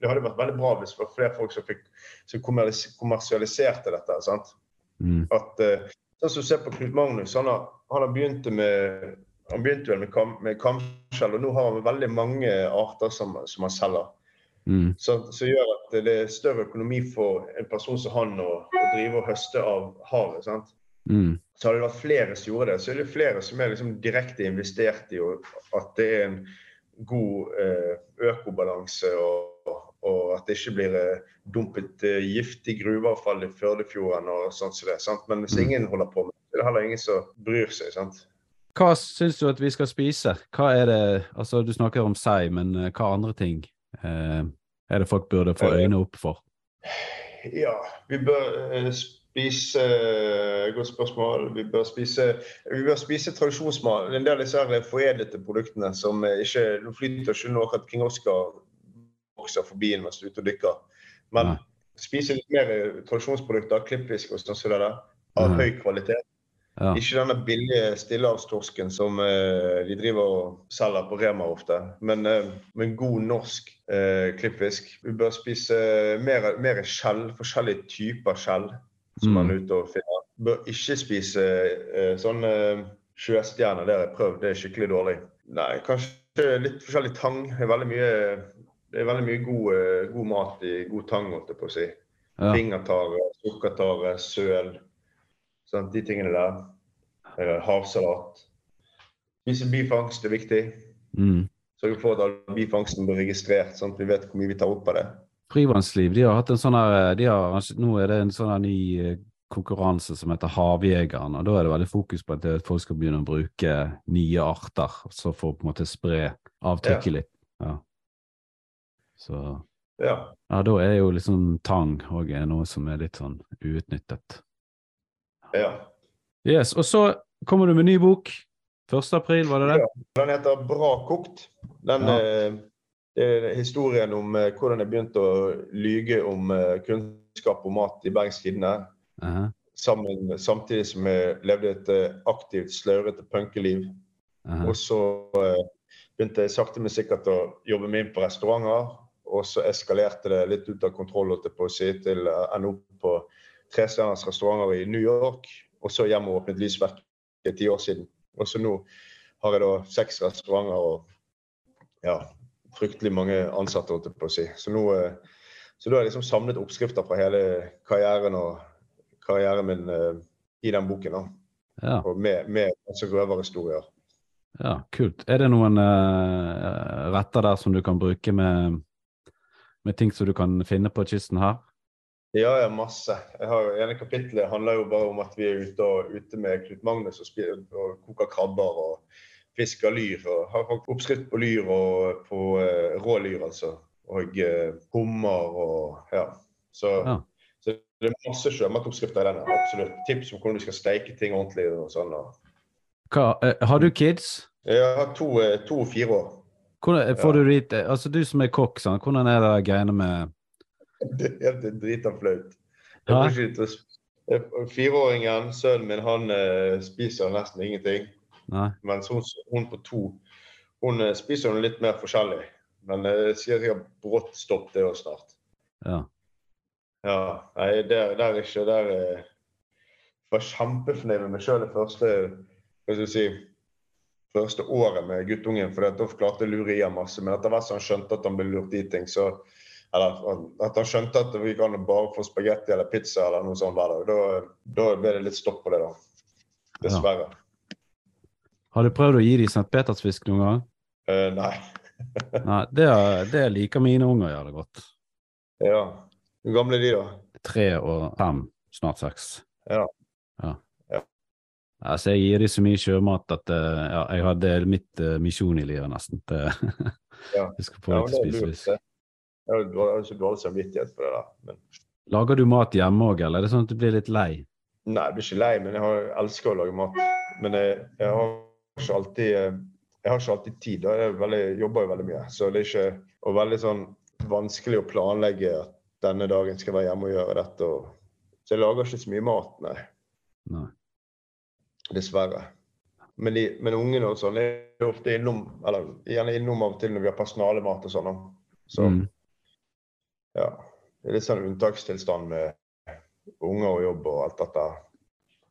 det hadde vært veldig bra hvis det var flere folk som fikk som kommersialiserte dette. sant? Mm. At, uh, sånn som du ser på Knut Magnus, han har, han har begynt med han begynte vel med, kam, med kamskjell, og nå har han veldig mange arter som, som han selger. Mm. Som, gjør at det er større økonomi for en person som han å, å drive og høste av havet. sant? Mm. Så hadde det vært flere som gjorde det, så er det flere som er liksom direkte investert i at det er en god eh, økobalanse, og, og, at det ikke blir eh, dumpet eh, giftig gruveavfall i Førdefjorden og sånt som det. Sant? Men hvis mm. ingen holder på med det, er det heller ingen som bryr seg. sant? Hva syns du at vi skal spise? Hva er det, altså Du snakker om sei, men hva andre ting eh, er det folk burde få øynene opp for? Ja, vi bør eh, spise eh, Godt spørsmål. Vi bør spise, vi bør spise tradisjonsmat. En del av disse foredlede produktene som ikke Nå flyter ikke nå at King Oscar vokser forbi mens du er ute og dykker. Men ja. spise litt mer tradisjonsprodukter, klippfisk og sånn som det der, av ja. høy kvalitet. Ja. Ikke denne billige stillehavstorsken som eh, de driver og selger på Rema ofte, men, eh, men god norsk eh, klippfisk. Vi bør spise mer, mer skjell, forskjellige typer skjell som Mm. man er ute og finner. Bør ikke spise eh, sånn eh, sjøstjerner, det har jeg prøvd, det er skikkelig dårlig. Nei, kanskje litt forskjellig tang. Det er veldig mye, det er veldig mye god, eh, god mat i god tang, holdt jeg på å si. Ja. Fingertare, sukkertare, søl. Sånn, de tingene der. Eh, havsalat. Spise bifangst er viktig. Mm. Sørge for at all bifangsten blir registrert, sånn at vi vet hvor mye vi tar opp av det. Frivannsliv, de har hatt en sånn her de har, Nå er det en sånn her ny eh, konkurranse som heter Havjegeren, og da er det veldig fokus på at eh, folk skal begynne å bruke nye arter, så for å på en måte spre avtrykket litt. Ja. Så Ja. ja, da er jo liksom tang òg noe som er litt sånn uutnyttet. ja. Yes, og så kommer du med ny bok. 1. april, var det det? Ja, Den heter 'Bra kokt'. Den Ja. eh, er historien om eh, hvordan jeg begynte å lyge om eh, kunnskap om mat i Bergens Tidende. Aha, Sammen, samtidig som jeg levde et eh, aktivt, slørete punkeliv. aha. Og så begynte jeg sakte, men sikkert å jobbe meg inn på restauranter. Og så eskalerte det litt ut av kontroll på å si, til å ende opp på trestjerners restauranter i New York. Og så hjem og åpnet Lysverk for ti år siden. Og så nå har jeg da seks restauranter og ja, fryktelig mange ansatte, holdt jeg på å si. Så nå eh, så da har jeg liksom samlet oppskrifter fra hele karrieren og karrieren min uh, i den boken. da. Ja, Og med, med altså røverhistorier. ja, kult. Er det noen uh, retter der som du kan bruke med, med ting som du kan finne på kysten her? Ja, ja, masse. Jeg har, ene kapittelet handler jo bare om at vi er ute, og, ute med Knut Magnus og, spiller, og koker krabber og fisker lyr. og Har oppskrift på lyr og på uh, rå lyr, altså. Og uh, hummer og ja. Så, Ja. så det er masse sjømatoppskrifter i denne. Absolutt. Tips om hvordan du skal steike ting ordentlig og sånn. Og. Hva, uh, har du kids? Jeg har to, to og fire år. Hvordan, får du dit, altså du som er kokk, sånn, hvordan er det greiene med Det er helt drita flaut. Fireåringen, sønnen min, han spiser nesten ingenting. Nei? Mens hun, hun på to hun eh, spiser hun litt mer forskjellig. Men eh, jeg sier sikkert brått stopp det òg snart. Ja. Ja, nei, der, der ikke Der jeg var kjempefornøyd med meg sjøl det første hva skal jeg si, første året med guttungen. For da klarte jeg å lure i ham masse. Men etter hvert som han skjønte at han ble lurt i ting, så eller at han skjønte at det gikk an bare få spagetti eller pizza eller noe sånt hver dag. Da, da ble det litt stopp på det, da. Dessverre. Har du prøvd å gi dem St. Petersfisk noen gang? Uh, nei. Nei, det, det liker mine unger gjør det godt. Ja. Hvor gamle er de, da? Tre og fem, snart seks. Ja. Ja. Ja. Altså, jeg gir dem så mye sjømat at eh, ja, jeg hadde mitt uh, misjon i livet, nesten. Til Ja. jeg skal få Ja, dem til å spise er fisk. Jeg har har ikke dårlig samvittighet for det der. Men, Lager du mat hjemme òg, eller er det sånn at du blir litt lei? nei, jeg blir ikke lei, men jeg, har, elsker å lage mat. Men jeg, jeg har ikke alltid eh, jeg har ikke alltid tid. da. Jeg, veldig, jobber jo veldig mye. Så det er ikke og veldig sånn vanskelig å planlegge at denne dagen skal være hjemme og gjøre dette. Og, så jeg lager ikke så mye mat, nei. Nei. Dessverre. Men, de, men ungene og sånn er ofte innom eller gjerne innom av og til når vi har personalemat og sånn. Så Mm. ja. Det er litt sånn unntakstilstand med unger og jobb og alt dette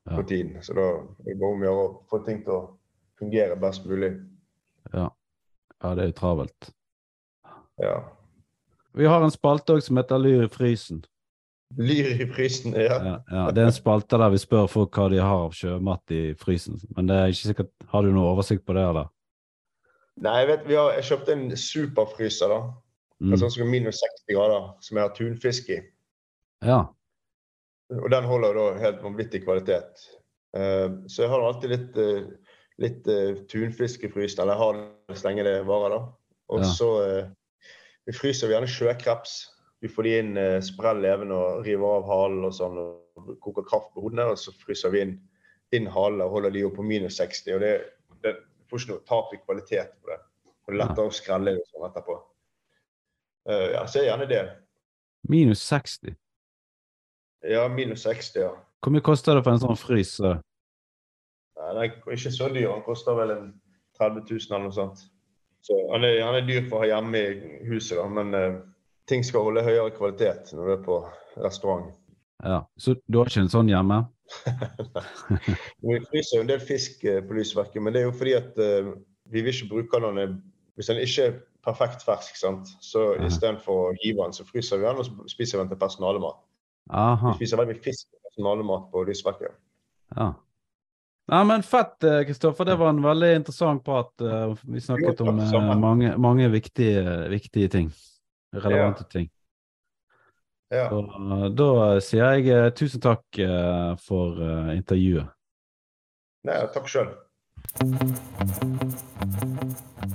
Ja. på tiden. Så da er det bare om å gjøre å få ting til å fungere best mulig. Ja. ja, det er jo travelt. Ja. Vi har en spalte òg som heter Lyr i frysen. Lyr i frysen, ja. Ja, ja, det er en spalte der vi spør folk hva de har av sjømat i frysen. Men det er ikke sikkert Har du noe oversikt på det, eller? Nei, jeg vet, vi har, jeg kjøpte en superfryser, da. Mm. sånn som er minus 60 grader, som jeg har tunfisk i. Ja. Og den holder da helt vanvittig kvalitet. Uh, så jeg har alltid litt, eh, litt uh, tunfisk i frysen, eller har det så lenge det varer, da. Og Ja. så uh, vi fryser vi gjerne sjøkreps. Vi får de inn uh, sprell levende og river av halen og sånn, og koker kraft på hodene. Og så fryser vi inn, inn halen og holder de opp på minus 60. Og det, det får ikke noe tap i kvalitet på det. Og det er lettere å skrelle det sånn etterpå. Uh, ja, så er gjerne det. Minus 60. Ja, minus 60, ja. Hvor mye koster det for en sånn frys? Eh? Den er ikke så dyr. Han koster vel en 30 000 eller noe sånt. Så han er, han er dyr for å ha hjemme i huset, da, men eh, ting skal holde høyere kvalitet når du er på restaurant. Ja, Så du har ikke en sånn hjemme? Vi fryser jo en del fisk eh, på lysverket, men det er jo fordi at eh, vi vil ikke bruke den når Hvis den ikke er perfekt fersk, sant? så Ja. istedenfor å hive den, så fryser vi den og spiser den til personalemat. Aha. Vi spiser veldig fisk til personalemat på lysverket. Ja. Nei, men fett, eh, Kristoffer. Det var en veldig interessant prat. eh, Vi snakket om eh, mange, mange viktige, viktige ting. Relevante ting. Ja. Så eh, da sier jeg eh, tusen takk eh, for eh, intervjuet. Nei, takk sjøl.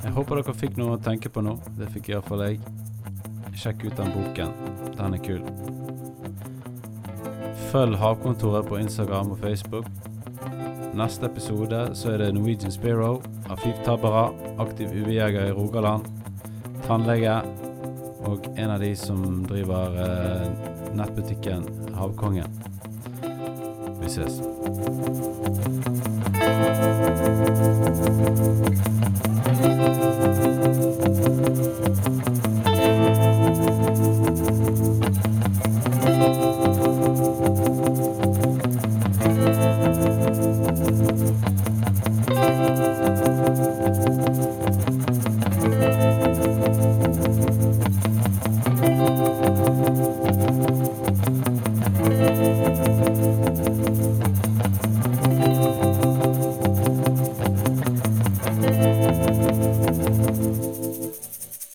Jeg håper dere fikk noe å tenke på nå. Det fikk iallfall jeg. Sjekk ut den boken. Den er kul. Følg Havkontoret på Instagram og Facebook. Neste episode så er det Norwegian Sparrow, Afif Tabara, aktiv UV-jeger i Rogaland, tannlege og en av de som driver eh, nettbutikken Havkongen. Vi ses.